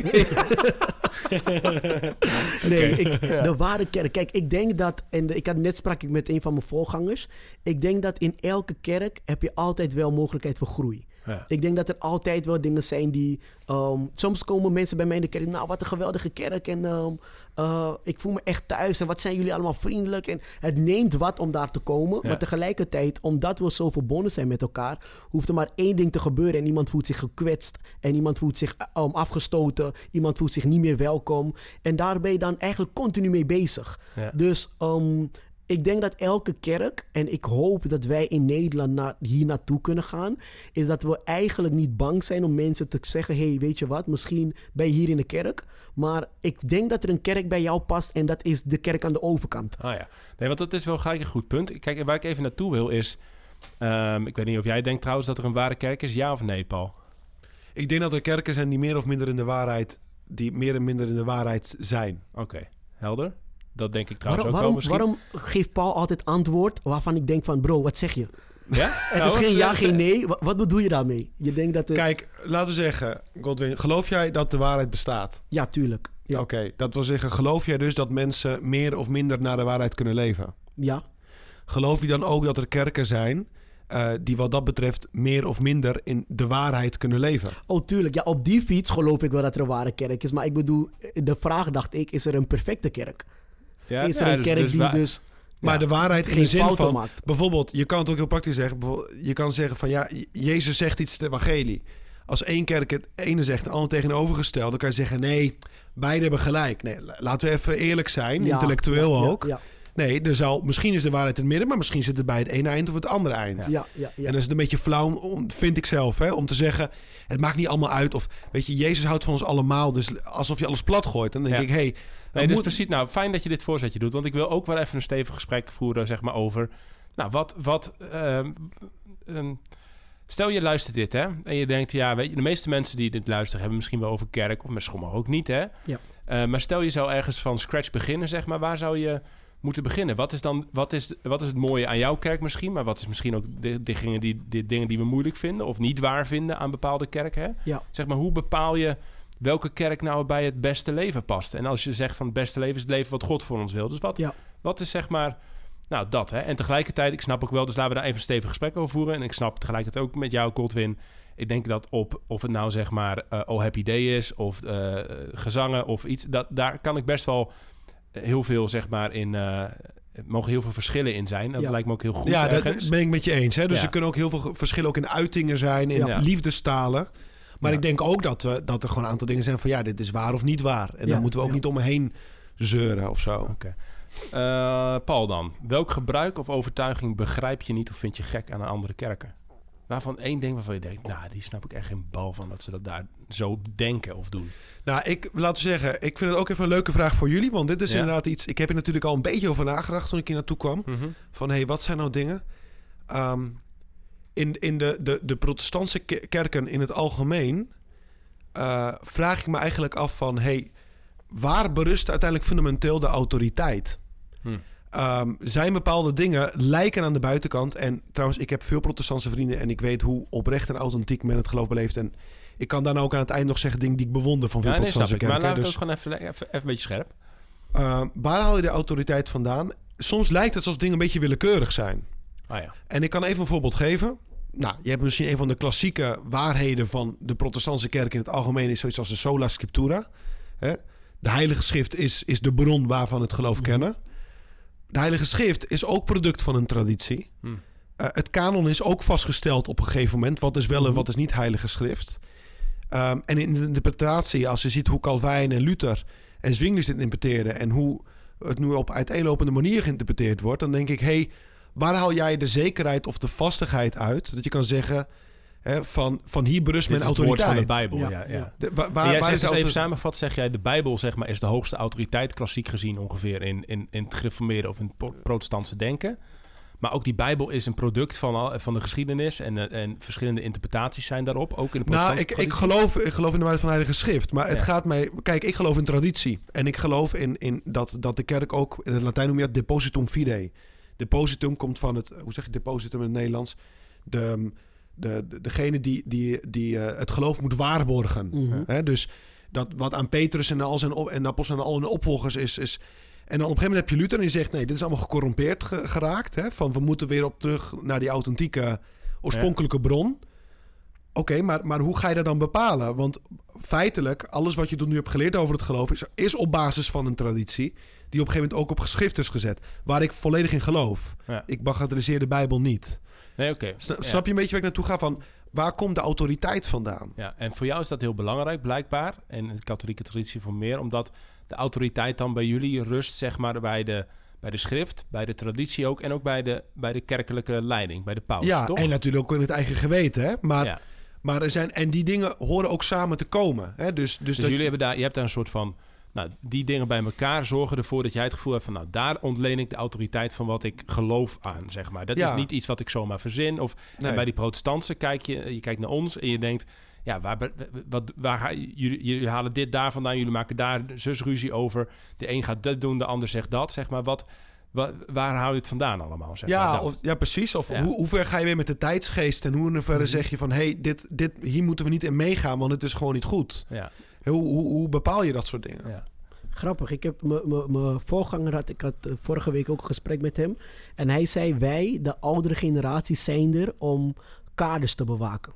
nee, ik, de ware kerk. Kijk, ik denk dat, en ik had net sprak ik met een van mijn voorgangers. Ik denk dat in elke kerk heb je altijd wel mogelijkheid voor groei. Ja. Ik denk dat er altijd wel dingen zijn die... ehm, soms komen mensen bij mij in de kerk... Nou, wat een geweldige kerk. En ehm, eh, ik voel me echt thuis. En wat zijn jullie allemaal vriendelijk. En het neemt wat om daar te komen. Ja. Maar tegelijkertijd, omdat we zo verbonden zijn met elkaar... hoeft er maar één ding te gebeuren. En iemand voelt zich gekwetst. En iemand voelt zich um, afgestoten. Iemand voelt zich niet meer welkom. En daar ben je dan eigenlijk continu mee bezig. Ja. Dus ik denk dat elke kerk, en ik hoop dat wij in Nederland naar, hier naartoe kunnen gaan, is dat we eigenlijk niet bang zijn om mensen te zeggen: hey, weet je wat, misschien ben je hier in de kerk, maar ik denk dat er een kerk bij jou past en dat is de kerk aan de overkant. Ah ja. Nee, want dat is wel gelijk een goed punt. Kijk, waar ik even naartoe wil is... ehm, ik weet niet of jij denkt trouwens dat er een ware kerk is. Ja of nee, Paul? Ik denk dat er kerken zijn die meer of minder in de waarheid, die meer en minder in de waarheid zijn. Oké. Helder? Dat denk ik trouwens Waarom, ook waarom, wel waarom geeft Paul altijd antwoord waarvan ik denk van bro, wat zeg je? Ja? Het Nou, is geen ja, geen nee. Wa- Wat bedoel je daarmee? Je denkt dat er... Kijk, laten we zeggen, Godwin, geloof jij dat de waarheid bestaat? Ja, tuurlijk. Ja. Oké, dat wil zeggen, geloof jij dus dat mensen meer of minder naar de waarheid kunnen leven? ja. Geloof je dan ook dat er kerken zijn eh, die wat dat betreft meer of minder in de waarheid kunnen leven? Oh, tuurlijk. Ja, op die fiets geloof ik wel dat er een ware kerk is. Maar ik bedoel, de vraag dacht ik, is er een perfecte kerk? Ja, is er een dus- kerk dus die dus Maar de waarheid in de zin van... maakt? Bijvoorbeeld, je kan het ook heel praktisch zeggen. Je kan zeggen van ja, Jezus zegt iets in het evangelie. Als één kerk het ene zegt en de ander tegenovergesteld, dan kan je zeggen nee, beide hebben gelijk. Nee, la- laten we even eerlijk zijn, Ja, intellectueel ja, ook. Nee, er zal, misschien is de waarheid in het midden, maar misschien zit het bij het ene eind of het andere eind. ja, ja. ja. En dan is het een beetje flauw, om- vind ik zelf, hè, om te zeggen... het maakt niet allemaal uit. Of, weet je, Jezus houdt van ons allemaal. Dus alsof je alles plat gooit. Dan denk ik, hé... Hey, dus moet- precies. Nou, fijn dat je dit voorzetje doet. Want ik wil ook wel even een stevig gesprek voeren, zeg maar, over... Nou, wat... wat ehm, ehm, stel je luistert dit, hè? En je denkt, ja, weet je... De meeste mensen die dit luisteren hebben misschien wel over kerk... of met sommigen ook niet, hè? Ja. Eh, maar stel je zou ergens van scratch beginnen, zeg maar. Waar zou je moeten beginnen? Wat is dan... Wat is, wat is het mooie aan jouw kerk misschien? Maar wat is misschien ook de, de, dingen, die, de dingen die we moeilijk vinden... of niet waar vinden aan bepaalde kerken, hè? Ja. Zeg maar, hoe bepaal je welke kerk nou bij het beste leven past? En als je zegt van het beste leven is het leven wat God voor ons wil. Dus wat, Ja. wat is zeg maar... Nou, dat hè. En tegelijkertijd, ik snap ook wel... Dus laten we daar even een stevig gesprek over voeren. En ik snap tegelijkertijd ook met jou, Godwin... Ik denk dat op, of het nou zeg maar eh Oh Happy Day is... of eh, gezangen of iets... Dat, daar kan ik best wel heel veel zeg maar in... eh, er mogen heel veel verschillen in zijn. Dat Ja. lijkt me ook heel goed ja, ergens. dat ben ik met je eens. Hè? Dus Ja. er kunnen ook heel veel verschillen ook in uitingen zijn, in Ja. liefdestalen. Maar Ja. ik denk ook dat, we, dat er gewoon een aantal dingen zijn van ja, dit is waar of niet waar. En Ja, dan moeten we ook niet om me heen zeuren of zo. Oké. Eh, Paul dan. Welk gebruik of overtuiging begrijp je niet of vind je gek aan een andere kerken? Waarvan één ding waarvan je denkt, nou, die snap ik echt geen bal van dat ze dat daar zo denken of doen. Nou, ik laat zeggen, ik vind het ook even een leuke vraag voor jullie. Want dit is Ja. inderdaad iets. Ik heb er natuurlijk al een beetje over nagedacht toen ik hier naartoe kwam. Mhm. Van hé, hey, wat zijn nou dingen? Ehm, in in de, de, de protestantse ke- kerken in het algemeen eh, vraag ik me eigenlijk af van hey, waar berust uiteindelijk fundamenteel de autoriteit? Hm. Ehm, zijn bepaalde dingen lijken aan de buitenkant. En trouwens, ik heb veel protestantse vrienden en ik weet hoe oprecht en authentiek men het geloof beleeft. En ik kan daarna ook aan het eind nog zeggen dingen die ik bewonder van veel Ja, nee, snap protestantse. Maar kerken. laten we Dus- het gewoon even, even, even een beetje scherp. Uh, waar haal je de autoriteit vandaan? Soms lijkt het alsof dingen een beetje willekeurig zijn. Ah ja. En ik kan even een voorbeeld geven. Nou, je hebt misschien een van de klassieke waarheden van de protestantse kerk in het algemeen is zoiets als de sola scriptura. Hè? De heilige schrift is, is de bron waarvan het geloof kennen. De heilige schrift is ook product van een traditie. Hm. Uh, het kanon is ook vastgesteld op een gegeven moment. Wat is wel en wat is niet heilige schrift. Um, en in de interpretatie, als je ziet hoe Calvijn en Luther en Zwinglers dit interpreteerden... en hoe het nu op uiteenlopende manier geïnterpreteerd wordt... dan denk ik, hey, waar haal jij de zekerheid of de vastigheid uit... dat je kan zeggen, hè, van, van hier berust mijn is het woord autoriteit. van de Bijbel, ja. Ja, ja. De- waar, jij waar zegt is de dus even samenvat, zeg jij, de Bijbel zeg maar, is de hoogste autoriteit, klassiek gezien ongeveer, in, in, in het gereformeerde of in het pro- protestantse denken. Maar ook die Bijbel is een product van, al, van de geschiedenis en, eh, en verschillende interpretaties zijn daarop, ook in de Nou, ik, ik, geloof, ik geloof in de waarheid van de Heilige Schrift. Maar het Ja. gaat mij... Kijk, ik geloof in traditie. En ik geloof in, in dat, dat de kerk ook... In het Latijn noem je het depositum fidei. Depositum komt van het... Hoe zeg je depositum in het Nederlands? De, de, de- degene die, die, die eh, het geloof moet waarborgen. Mhm. Hè, dus dat wat aan Petrus en al zijn op, en en al hun opvolgers is, is... En dan op een gegeven moment heb je Luther en die zegt... nee, dit is allemaal gecorrumpeerd ge- geraakt. Hè, van we moeten weer op terug naar die authentieke oorspronkelijke bron. Oké, maar, maar hoe ga je dat dan bepalen? Want feitelijk, alles wat je tot nu hebt geleerd over het geloof... is, is op basis van een traditie... die op een gegeven moment ook op geschrift is gezet. Waar ik volledig in geloof. Ja. Ik bagatelliseer de Bijbel niet. Nee, oké. Sna- Ja. Snap je een beetje waar ik naartoe ga? Van, waar komt de autoriteit vandaan? Ja, en voor jou is dat heel belangrijk, blijkbaar. En in de katholieke traditie voor meer, omdat de autoriteit dan bij jullie rust, zeg maar, bij de, bij de schrift, bij de traditie ook. En ook bij de, bij de kerkelijke leiding, bij de paus. ja, toch? en natuurlijk ook in het eigen geweten. Hè? Maar, ja. maar er zijn, en die dingen horen ook samen te komen. Hè? Dus, dus, Dus dat- jullie hebben daar, je hebt daar een soort van. Nou, die dingen bij elkaar zorgen ervoor dat jij het gevoel hebt van, nou, daar ontleen ik de autoriteit van wat ik geloof aan, zeg maar. Dat Ja. is niet iets wat ik zomaar verzin. Of Nee. en bij die protestanten kijk je, je kijkt naar ons en je denkt, ja, waar, wat, waar jullie, jullie halen dit daar vandaan, jullie maken daar zus ruzie over. De een gaat dat doen, de ander zegt dat, zeg maar. Wat, wa- waar hou je het vandaan allemaal? Zeg maar, ja, of, ja, precies. Of Ja. Hoe, hoe ver ga je weer met de tijdsgeest? En hoe in hoeverre Mhm. zeg je van... hey, dit, dit, hier moeten we niet in meegaan, want het is gewoon niet goed. ja, Hoe, bepaal je dat soort dingen? ja. Grappig, ik heb mijn voorganger had, ik had eh, vorige week ook een gesprek met hem. En hij zei, wij, de oudere generatie, zijn er om kaders te bewaken.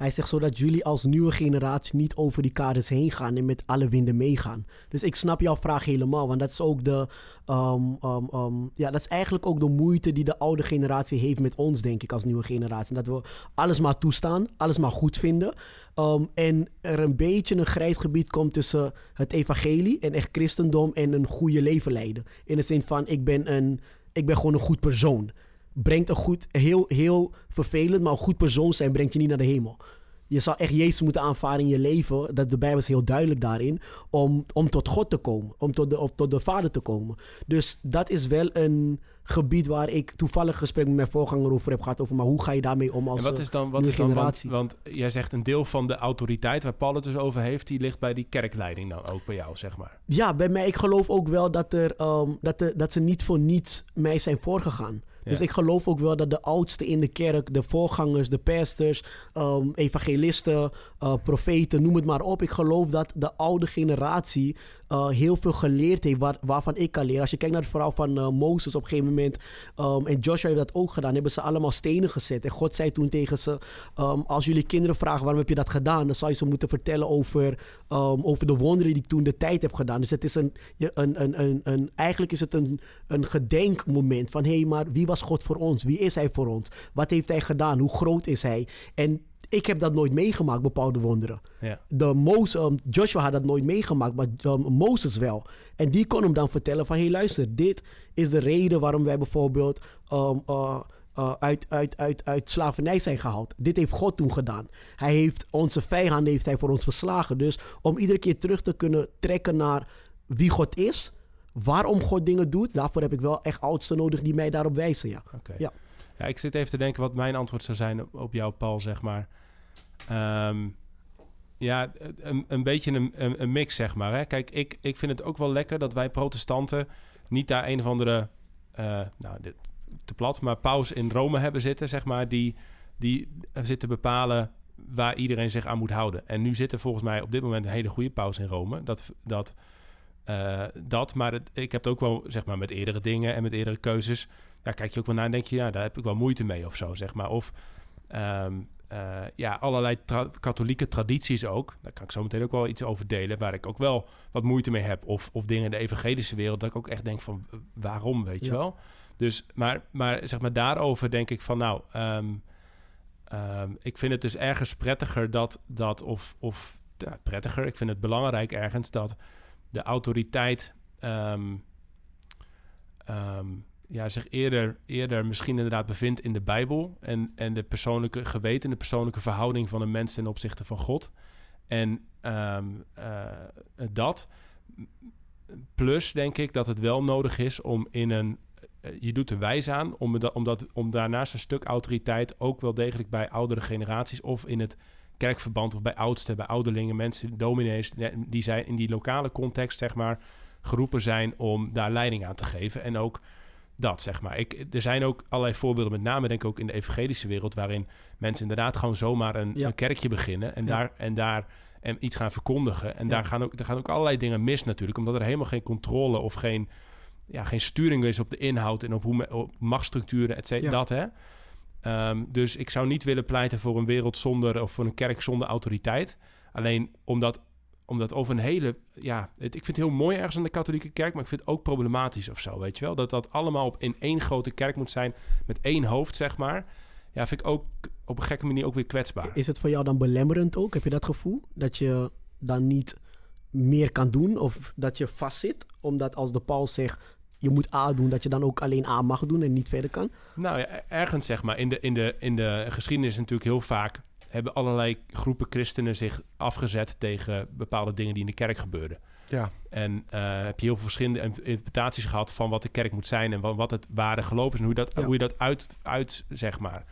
Hij zegt zodat jullie als nieuwe generatie niet over die kaders heen gaan en met alle winden meegaan. Dus ik snap jouw vraag helemaal, want dat is ook de, ehm, ehm, ehm, ja, dat is eigenlijk ook de moeite die de oude generatie heeft met ons, denk ik, als nieuwe generatie. Dat we alles maar toestaan, alles maar goed vinden. En er een beetje een grijs gebied komt tussen het evangelie en echt christendom en een goede leven leiden. In de zin van, ik ben, een, ik ben gewoon een goed persoon. Brengt een goed, heel, heel vervelend, maar een goed persoon zijn brengt je niet naar de hemel. Je zal echt Jezus moeten aanvaarden in je leven. Dat de Bijbel is heel duidelijk daarin. Om, om tot God te komen. Om tot de, of tot de Vader te komen. Dus dat is wel een gebied waar ik toevallig gesprek met mijn voorganger over heb gehad. Over, maar hoe ga je daarmee om als En wat is dan, wat nieuwe is dan generatie? want jij zegt een deel van de autoriteit waar Paul het dus over heeft, die ligt bij die kerkleiding dan ook bij jou, zeg maar. Ja, bij mij, ik geloof ook wel dat, er, ehm, dat, er, dat ze niet voor niets mij zijn voorgegaan. Dus ik geloof ook wel dat de oudsten in de kerk, de voorgangers, de pastors, ehm, evangelisten, eh, profeten, noem het maar op. Ik geloof dat de oude generatie eh, heel veel geleerd heeft waar, waarvan ik kan leren. Als je kijkt naar het verhaal van eh, Mozes op een gegeven moment, ehm, en Joshua heeft dat ook gedaan, hebben ze allemaal stenen gezet. En God zei toen tegen ze, ehm, als jullie kinderen vragen waarom heb je dat gedaan, dan zou je ze moeten vertellen over, ehm, over de wonderen die ik toen de tijd heb gedaan. Dus het is een, een, een, een, een, eigenlijk is het een, een gedenkmoment van hé, hey, maar wie was God voor ons? Wie is hij voor ons? Wat heeft hij gedaan? Hoe groot is hij? En ik heb dat nooit meegemaakt, bepaalde wonderen. Ja. De um, Joshua had dat nooit meegemaakt, maar um, Mozes wel. En die kon hem dan vertellen van... hé hey, luister, dit is de reden waarom wij bijvoorbeeld... um, uh, uh, uit, uit, uit, uit slavernij zijn gehaald. Dit heeft God toen gedaan. Hij heeft onze vijanden heeft hij voor ons verslagen. Dus om iedere keer terug te kunnen trekken naar wie God is... waarom God dingen doet... daarvoor heb ik wel echt oudsten nodig die mij daarop wijzen, ja. Ja. Ja, ik zit even te denken wat mijn antwoord zou zijn op, op jou, Paul, zeg maar. Ehm, ja, een, een beetje een, een, mix, zeg maar. Hè? Kijk, ik, ik vind het ook wel lekker dat wij protestanten niet daar een of andere, eh, nou, dit, te plat, maar paus in Rome hebben zitten, zeg maar, die, die zit te bepalen waar iedereen zich aan moet houden. En nu zit er volgens mij op dit moment een hele goede paus in Rome. Dat, dat, eh, dat maar het, ik heb het ook wel, zeg maar, met eerdere dingen en met eerdere keuzes ja, kijk je ook wel naar en denk je, ja, daar heb ik wel moeite mee of zo, zeg maar. Of ehm, eh, ja, allerlei tra- katholieke tradities ook. Daar kan ik zo meteen ook wel iets over delen, waar ik ook wel wat moeite mee heb. Of, of dingen in de evangelische wereld, dat ik ook echt denk van, waarom, weet je wel? Dus, maar, maar zeg maar daarover denk ik van, nou, ehm, ehm, ik vind het dus ergens prettiger dat, dat of, of ja, prettiger, ik vind het belangrijk ergens dat de autoriteit ehm, ehm, ja, zich eerder, eerder misschien inderdaad bevindt in de Bijbel en, en de persoonlijke geweten, de persoonlijke verhouding van een mens ten opzichte van God. En ehm, eh, dat. Plus denk ik dat het wel nodig is om in een. eh, Je doet er wijs aan om, da- om, dat, om daarnaast een stuk autoriteit ook wel degelijk bij oudere generaties of in het kerkverband of bij oudsten, bij ouderlingen, mensen, dominees, die zijn in die lokale context, zeg maar, geroepen zijn om daar leiding aan te geven. En ook dat, zeg maar. Ik, er zijn ook allerlei voorbeelden, met name denk ik ook in de evangelische wereld, waarin mensen inderdaad gewoon zomaar een, Ja. een kerkje beginnen en Ja. daar en daar en iets gaan verkondigen. En Ja. daar, gaan ook, daar gaan ook allerlei dingen mis natuurlijk, omdat er helemaal geen controle of geen, ja, geen sturing is op de inhoud en op, hoe op machtsstructuren, et cetera. Dat, hè. Ehm, dus ik zou niet willen pleiten voor een wereld zonder of voor een kerk zonder autoriteit. Alleen omdat, omdat over een hele. Ja, ik vind het heel mooi ergens aan de katholieke kerk, maar ik vind het ook problematisch of zo. Weet je wel? Dat dat allemaal op, in één grote kerk moet zijn met één hoofd, zeg maar. Ja, vind ik ook op een gekke manier ook weer kwetsbaar. Is het voor jou dan belemmerend ook? Heb je dat gevoel? Dat je dan niet meer kan doen of dat je vastzit? Omdat als de paus zegt je moet A doen, dat je dan ook alleen A mag doen en niet verder kan? Nou ja, ergens zeg maar. In de, in de, in de geschiedenis natuurlijk heel vaak hebben allerlei groepen christenen zich afgezet tegen bepaalde dingen die in de kerk gebeurden. Ja. En eh, heb je heel veel verschillende interpretaties gehad van wat de kerk moet zijn en wat, het ware geloof is en hoe, dat, Ja. hoe je dat uit, uit zeg maar.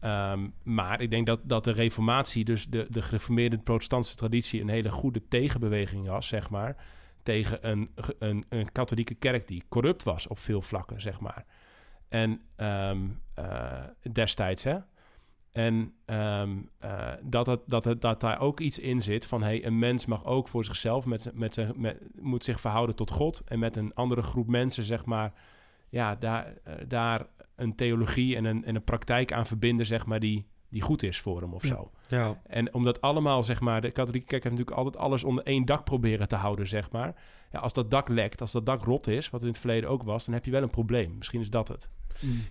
Ehm, maar ik denk dat, dat de reformatie, dus de, de gereformeerde protestantse traditie, een hele goede tegenbeweging was, zeg maar. Tegen een, een, een katholieke kerk die corrupt was op veel vlakken, zeg maar. En ehm, eh, destijds, hè. En ehm, eh, dat, het, dat, het, dat daar ook iets in zit van... Hey, een mens mag ook voor zichzelf, met, met, zijn- met, moet zich verhouden tot God... en met een andere groep mensen, zeg maar... ja, daar, eh, daar een theologie en een, en een praktijk aan verbinden, zeg maar... die, die goed is voor hem of Ja. zo. Ja. En omdat allemaal, zeg maar... de katholieke kerk heeft natuurlijk altijd alles onder één dak proberen te houden, zeg maar. Ja, als dat dak lekt, als dat dak rot is... wat in het verleden ook was, dan heb je wel een probleem. Misschien is dat het.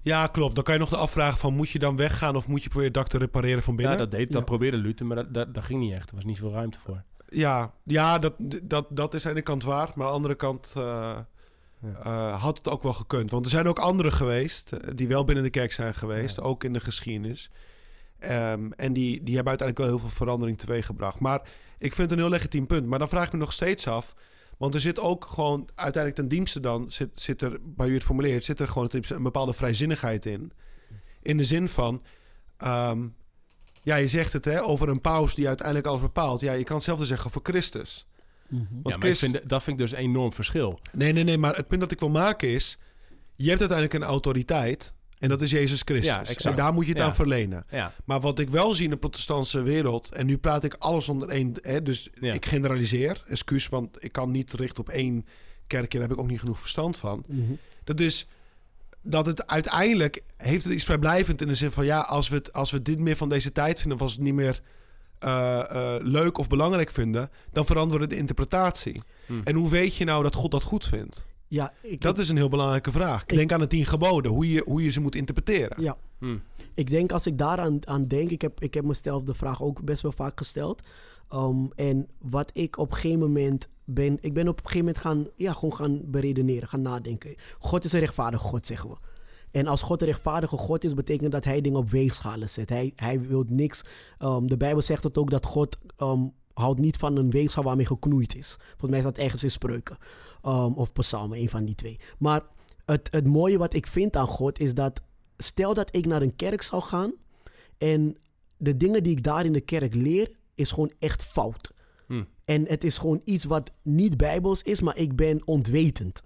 ja, klopt. Dan kan je nog de afvragen van... moet je dan weggaan of moet je proberen het dak te repareren van binnen? Ja, dat, deed, dat Ja. probeerde Luther, maar dat, dat, dat ging niet echt. Er was niet veel ruimte voor. Ja, ja dat, dat, dat is aan de ene kant waar. Maar aan de andere kant eh, Ja. eh, had het ook wel gekund. Want er zijn ook anderen geweest eh, die wel binnen de kerk zijn geweest. Ja. Ook in de geschiedenis. Ehm, en die, die hebben uiteindelijk wel heel veel verandering teweeggebracht. Maar ik vind het een heel legitiem punt. Maar dan vraag ik me nog steeds af... Want er zit ook gewoon uiteindelijk ten dienste dan... Zit, zit er, bij u het formuleert... zit er gewoon een bepaalde vrijzinnigheid in. In de zin van... ehm, ja, je zegt het hè, over een paus die uiteindelijk alles bepaalt. Ja, je kan hetzelfde zeggen voor Christus. Mhm. Want ja, maar ik Christus- vind, dat vind ik dus een enorm verschil. Nee, nee, nee, maar het punt dat ik wil maken is... je hebt uiteindelijk een autoriteit... en dat is Jezus Christus. Ja, en daar moet je het Ja. aan verlenen. Ja, Maar wat ik wel zie in de protestantse wereld... en nu praat ik alles onder één... Hè, dus Ja. ik generaliseer, excuus... want ik kan niet richten op één kerk... en daar heb ik ook niet genoeg verstand van. Mhm. Dat is dat het uiteindelijk... heeft het iets vrijblijvend in de zin van... ja, als we, het, als we dit meer van deze tijd vinden... of als we het niet meer eh, eh, leuk of belangrijk vinden... dan veranderen we de interpretatie. Hm. En hoe weet je nou dat God dat goed vindt? Ja, ik, Dat is een heel belangrijke vraag. Ik- Denk aan de tien geboden, hoe je, hoe je ze moet interpreteren. ja. Hm. Ik denk als ik daaraan aan denk, ik heb, ik heb mezelf de vraag ook best wel vaak gesteld. Um, en wat ik op een gegeven moment ben, ik ben op een gegeven moment gaan, ja, gewoon gaan beredeneren, gaan nadenken. God is een rechtvaardige God, zeggen we. En als God een rechtvaardige God is, betekent dat hij dingen op weegschalen zet. Hij, hij wil niks. um, de Bijbel zegt het ook dat God um, houdt niet van een weegschaal waarmee geknoeid is. Volgens mij is dat ergens in spreuken. Um, of psalmen, een van die twee. Maar het, het mooie wat ik vind aan God is dat stel dat ik naar een kerk zou gaan en de dingen die ik daar in de kerk leer is gewoon echt fout. Hm. En het is gewoon iets wat niet bijbels is, maar ik ben ontwetend.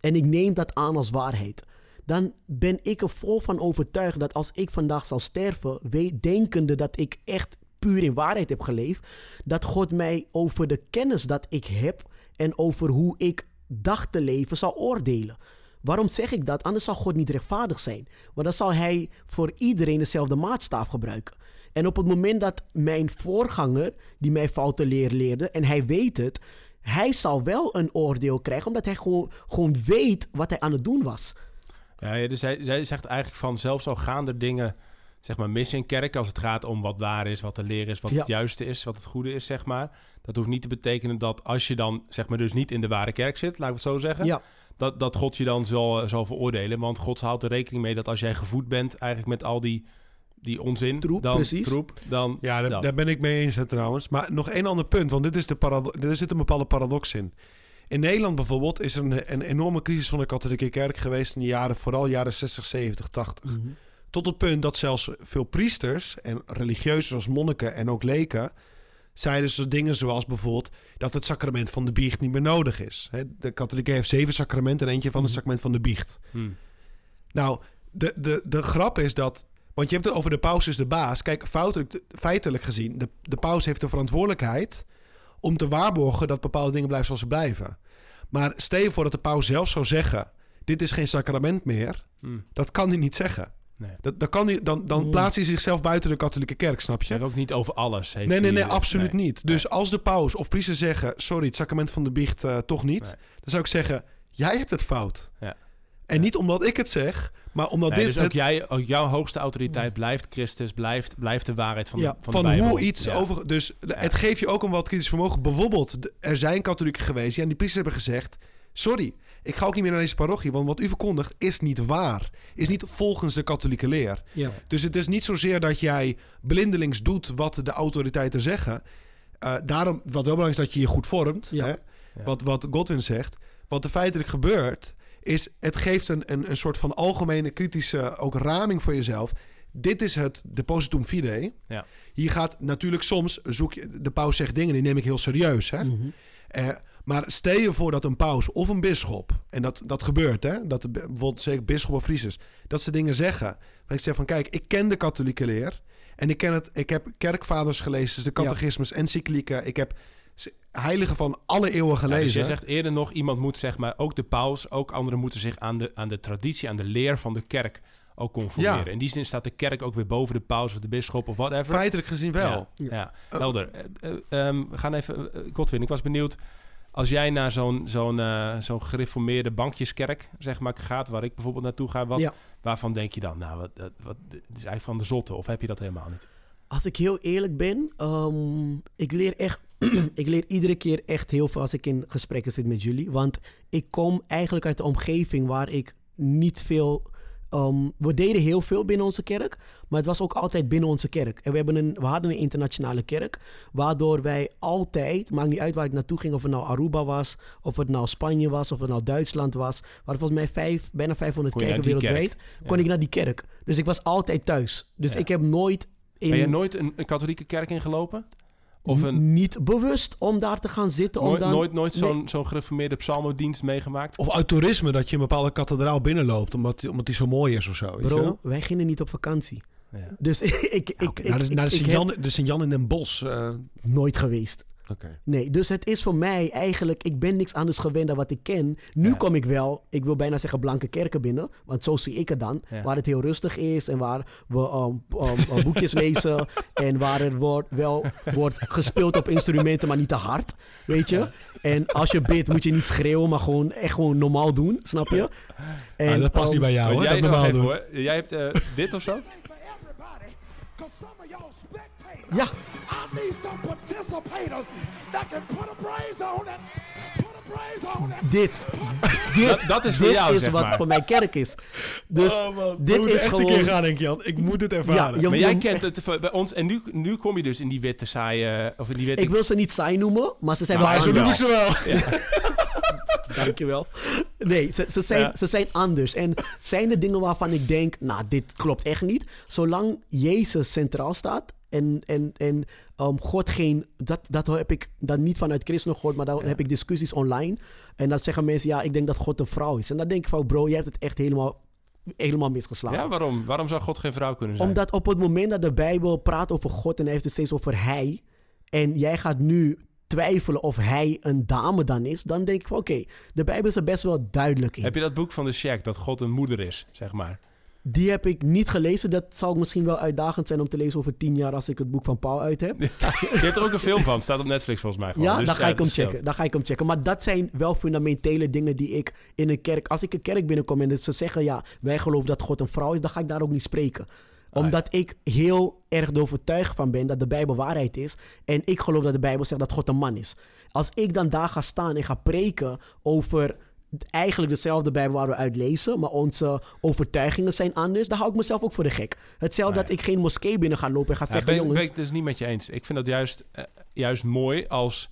En ik neem dat aan als waarheid. Dan ben ik er vol van overtuigd dat als ik vandaag zal sterven, weet, denkende dat ik echt puur in waarheid heb geleefd, dat God mij over de kennis dat ik heb en over hoe ik dacht te leven zal oordelen. Waarom zeg ik dat? Anders zal God niet rechtvaardig zijn. Want dan zal hij voor iedereen dezelfde maatstaaf gebruiken. En op het moment dat mijn voorganger, die mij foute leer leerde, en hij weet het, hij zal wel een oordeel krijgen, omdat hij gewoon, gewoon weet wat hij aan het doen was. Ja, dus zij, zij zegt eigenlijk van zelfs al gaan er dingen zeg maar mis in kerk als het gaat om wat waar is, wat de leer is, wat Ja. het juiste is, wat het goede is, zeg maar. Dat hoeft niet te betekenen dat als je dan zeg maar dus niet in de ware kerk zit, laat ik het zo zeggen, Ja, dat, dat God je dan zal, zal veroordelen. Want God houdt er rekening mee dat als jij gevoed bent eigenlijk met al die, die onzin, Troep, dan, precies. troep, dan Ja, daar, dat. daar ben ik mee eens hè, trouwens. Maar nog één ander punt, want dit is de parado- er zit een bepaalde paradox in. In Nederland bijvoorbeeld is er een, een enorme crisis van de katholieke kerk geweest in de jaren, vooral jaren 60, 70, 80. Mhm. Tot het punt dat zelfs veel priesters en religieuzen zoals monniken en ook leken zeiden ze dingen zoals bijvoorbeeld dat het sacrament van de biecht niet meer nodig is. De katholieke heeft zeven sacramenten en eentje van het Mhm. sacrament van de biecht. Hm. Nou, de, de, de grap is dat. Want je hebt het over de paus is de baas. Kijk, foutelijk, feitelijk gezien, de, de paus heeft de verantwoordelijkheid om te waarborgen dat bepaalde dingen blijven zoals ze blijven. Maar stel je voor dat de paus zelf zou zeggen: Dit is geen sacrament meer. Hm. Dat kan hij niet zeggen. Nee. Dat, dat kan niet, dan dan Mm. plaatst hij zichzelf buiten de katholieke kerk, snap je? hebben ook niet over alles. Heeft Nee, nee, nee, absoluut nee. niet. Dus als de paus of priester zeggen... sorry, het sacrament van de biecht eh, toch niet... Nee. dan zou ik zeggen, jij hebt het fout. Ja. En niet omdat ik het zeg, maar omdat Nee, dit dus ook, het, jij, ook jouw hoogste autoriteit blijft Christus, blijft, blijft de waarheid van, Ja. de, van, van de Bijbel. hoe iets Ja. over... Dus het geeft je ook een wat kritisch vermogen. Bijvoorbeeld, er zijn katholieken geweest... die aan die priesters hebben gezegd... sorry, ik ga ook niet meer naar deze parochie... want wat u verkondigt is niet waar. Is niet volgens de katholieke leer. Ja. Dus het is niet zozeer dat jij blindelings doet wat de autoriteiten zeggen. Eh, daarom, wat wel belangrijk is, dat je je goed vormt. Ja. Hè? Wat, wat Godwin zegt. Wat er feitelijk gebeurt, is het geeft een, een, een soort van algemene kritische ook raming voor jezelf. Dit is het depositum fidei. Ja. Hier gaat natuurlijk soms, zoek je, de paus zegt dingen, die neem ik heel serieus. Hè? Mhm. Eh, maar stel je voor dat een paus of een bisschop, en dat, dat gebeurt, hè? dat bijvoorbeeld zeker bisschop of priesters, dat ze dingen zeggen. Maar ik zeg van, kijk, ik ken de katholieke leer. En ik, ken het, ik heb kerkvaders gelezen, dus de catechismus, encyclieken. Ik heb heiligen van alle eeuwen Ja, gelezen. dus jij zegt eerder nog, iemand moet zeg maar, ook de paus, ook anderen moeten zich aan de, aan de traditie, aan de leer van de kerk ook conformeren. Ja. In die zin staat de kerk ook weer boven de paus of de bisschop of whatever. Feitelijk gezien wel. Ja, ja. helder. Eh, eh, ehm, we gaan even, eh, Godwin, ik was benieuwd. Als jij naar zo'n zo'n eh, zo'n gereformeerde bankjeskerk zeg maar, gaat, waar ik bijvoorbeeld naartoe ga, wat, Ja. waarvan denk je dan? Nou, wat, wat, wat, is eigenlijk van de zotte, of heb je dat helemaal niet? Als ik heel eerlijk ben, ehm, ik leer echt, (clears throat) ik leer iedere keer echt heel veel als ik in gesprekken zit met jullie. Want ik kom eigenlijk uit de omgeving waar ik niet veel. Ehm, we deden heel veel binnen onze kerk, maar het was ook altijd binnen onze kerk. En we, hebben een, we hadden een internationale kerk, waardoor wij altijd, maakt niet uit waar ik naartoe ging, of het nou Aruba was, of het nou Spanje was, of het nou Duitsland was, waren volgens mij vijf, bijna 500 Kon je kerken wereldwijd, kerk? kon Ja. ik naar die kerk. Dus ik was altijd thuis. Dus Ja. ik heb nooit in... Ben je nooit een, een katholieke kerk ingelopen? Of een, Niet bewust om daar te gaan zitten. Om nooit, dan, nooit, nooit Nee. zo'n zo'n gereformeerde psalmodienst meegemaakt? Of uit toerisme, dat je een bepaalde kathedraal binnenloopt, omdat die, omdat die zo mooi is of zo. Weet je Bro, wel? wij gingen niet op vakantie. Ja. Dus (laughs) ik, ik, ik, naar de, ik, naar de ik Sint-Jan heb de Sint-Jan in Den Bosch. eh, nooit geweest. Oké. Nee, dus het is voor mij eigenlijk, ik ben niks anders gewend dan wat ik ken. Nu Ja. kom ik wel, ik wil bijna zeggen blanke kerken binnen, want zo zie ik het dan. Ja. Waar het heel rustig is en waar we um, um, uh, boekjes lezen (laughs) en waar er wordt, wel wordt gespeeld op instrumenten, maar niet te hard, weet je. En als je bidt moet je niet schreeuwen, maar gewoon echt gewoon normaal doen, snap je? En, Ah, dat past um, niet bij jou, hoor. jij, Dat normaal doen. hoor. jij hebt eh, dit of zo? Ja. I need some participators that can put a praise on it. Put a praise on it. Dit, dit, Dat- dat is voor dit jou, is zeg wat maar. voor mij kerk is. Dus Oh, dit moeten is echt gewoon... een keer gaan, denk je, Jan. Ik moet het ervaren. Ja, je Maar jij moet- kent het bij ons en nu, nu kom je dus in die witte saaie... Of in die witte... Ik wil ze niet saai noemen, maar ze zijn Maar wel zo anders. noem ik ze wel. (laughs) Dankjewel. Nee, ze, ze, zijn, Ja. ze zijn anders. En zijn er dingen waarvan ik denk, nou, dit klopt echt niet. Zolang Jezus centraal staat en, en, en um, God geen... Dat, dat heb ik dan niet vanuit christenen gehoord, maar dan heb ik discussies online. En dan zeggen mensen, ja, ik denk dat God een vrouw is. En dan denk ik van, bro, je hebt het echt helemaal, helemaal misgeslagen. Ja, waarom? Waarom zou God geen vrouw kunnen zijn? Omdat op het moment dat de Bijbel praat over God en hij heeft het steeds over hij. En jij gaat nu twijfelen of hij een dame dan is. Dan denk ik van oké, de Bijbel is er best wel duidelijk in. Heb je dat boek van de Shack, dat God een moeder is, zeg maar? Die heb ik niet gelezen. Dat zal misschien wel uitdagend zijn om te lezen over tien jaar als ik het boek van Paul uit heb. (laughs) Je hebt er ook een film van, staat op Netflix volgens mij. Gewoon. Ja, Dus dan ga ik hem scheelt. checken. Dan ga ik hem checken. Maar dat zijn wel fundamentele dingen die ik in een kerk... Als ik een kerk binnenkom en ze zeggen... ja, wij geloven dat God een vrouw is... dan ga ik daar ook niet spreken. Omdat ik heel erg er overtuigd van ben dat de Bijbel waarheid is. En ik geloof dat de Bijbel zegt dat God een man is. Als ik dan daar ga staan en ga preken over eigenlijk dezelfde Bijbel waar we uit lezen, maar onze overtuigingen zijn anders, dan hou ik mezelf ook voor de gek. Hetzelfde Nee. dat ik geen moskee binnen ga lopen en ga Ja, zeggen, ben, jongens... ben ik dus niet met je eens. Ik vind dat juist, eh, juist mooi als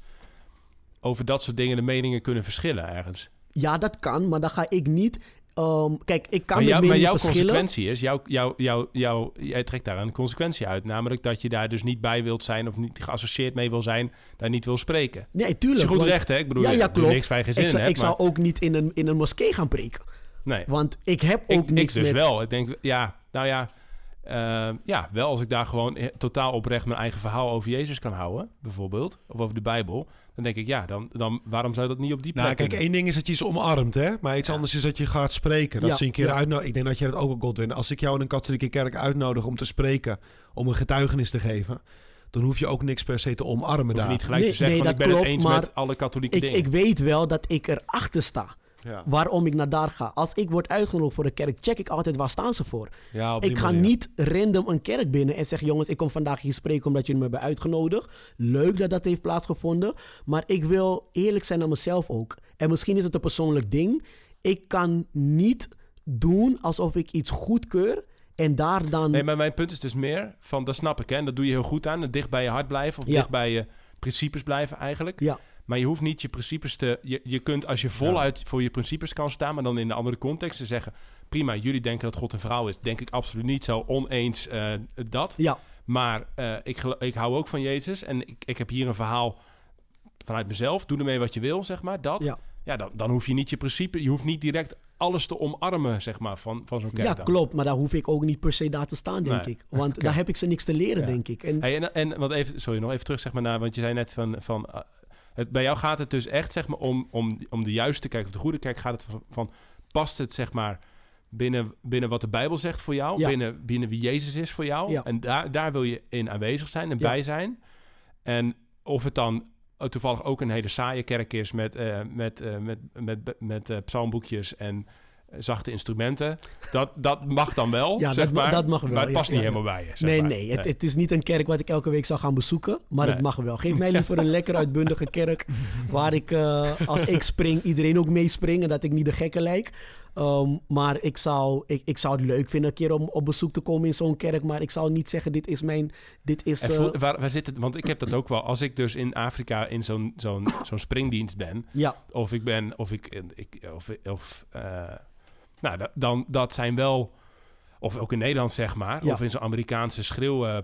over dat soort dingen de meningen kunnen verschillen ergens. Ja, dat kan, maar dan ga ik niet. Ehm, kijk, ik kan Maar, met jou- maar meningen jouw verschillen. consequentie is, jouw, jouw, jouw, jouw, jij trekt daar een consequentie uit. Namelijk dat je daar dus niet bij wilt zijn of niet geassocieerd mee wil zijn, daar niet wil spreken. Nee, tuurlijk. is goed want- recht, hè? Ik bedoel, ja, ja, klopt. niks geen zin ik zou, ik zou ook niet in een, in een moskee gaan preken. Nee. Want ik heb ook ik, niks ik dus met... wel. Ik denk, ja, nou ja, eh, ja, wel als ik daar gewoon totaal oprecht mijn eigen verhaal over Jezus kan houden, bijvoorbeeld, of over de Bijbel, dan denk ik, ja, dan, dan waarom zou dat niet op die plek Nou, kijk, kunnen? één ding is dat je ze omarmt, hè? Maar iets Ja. anders is dat je gaat spreken. Dat Ja, ze een keer ja. uitnodigen. Ik denk dat jij dat ook wel Godwin. Als ik jou in een katholieke kerk uitnodig om te spreken, om een getuigenis te geven, dan hoef je ook niks per se te omarmen Hoef je daar. niet gelijk Nee, te zeggen, nee, van, ik dat ben het klopt, eens maar met alle katholieke Ik, dingen. ik weet wel dat ik erachter sta. Ja. Waarom ik naar daar ga. Als ik word uitgenodigd voor de kerk, check ik altijd waar staan ze voor. Ja, op die Ik ga manier. niet random een kerk binnen en zeg: jongens, ik kom vandaag hier spreken omdat jullie me hebben uitgenodigd. Leuk dat dat heeft plaatsgevonden. Maar ik wil eerlijk zijn naar mezelf ook. En misschien is het een persoonlijk ding. Ik kan niet doen alsof ik iets goedkeur en daar dan. Nee, maar mijn punt is dus meer van, dat snap ik, hè, en dat doe je heel goed aan, dicht bij je hart blijven, of Ja. dicht bij je principes blijven eigenlijk. Ja, Maar je hoeft niet je principes te... Je, je kunt als je voluit voor je principes kan staan... maar dan in een andere context te zeggen... prima, jullie denken dat God een vrouw is. Denk ik absoluut niet zo oneens eh, dat. ja, Maar eh, ik, ik hou ook van Jezus. En ik, ik heb hier een verhaal vanuit mezelf. Doe ermee wat je wil, zeg maar. Dat. ja. Ja, dan, dan hoef je niet je principe... Je hoeft niet direct alles te omarmen, zeg maar, van, van zo'n kerk ja dan. klopt. Maar daar hoef ik ook niet per se daar te staan, denk Nee. ik. Want (laughs) daar heb ik ze niks te leren, Ja. denk ik. En, Hey, en, en wat even, sorry, nog even terug zeg maar naar, want je zei net van, van eh, het, bij jou gaat het dus echt zeg maar om, om, om de juiste kerk of de goede kerk gaat het van, van past het zeg maar binnen, binnen wat de Bijbel zegt voor jou, Ja. binnen, binnen wie Jezus is voor jou Ja. en daar, daar wil je in aanwezig zijn en Ja. bij zijn en of het dan eh, toevallig ook een hele saaie kerk is met, eh, met, eh, met, met, met, eh, psalmboekjes en zachte instrumenten, dat, dat mag dan wel, (laughs) Ja, zeg dat ma- maar, dat mag wel, maar het ja, past niet ja. helemaal bij je. zeg nee, maar. nee, het, het is niet een kerk wat ik elke week zou gaan bezoeken. Maar het mag wel. Geef (laughs) mij liever een lekker uitbundige kerk. Waar ik, eh, als ik spring, iedereen ook meespringt. En dat ik niet de gekke lijk. Ehm, maar ik zou, ik, ik zou het leuk vinden een keer om op bezoek te komen in zo'n kerk. Maar ik zou niet zeggen, dit is mijn... Dit is, eh, voel- waar, waar zit het? Want ik heb dat ook wel. Als ik dus in Afrika in zo'n zo'n zo'n springdienst ben, ja, of ik ben, of ik, ik of, of eh, nou, dat, dan dat zijn wel, of ook in Nederland zeg maar, Ja. of in zo'n Amerikaanse schreeuw. eh,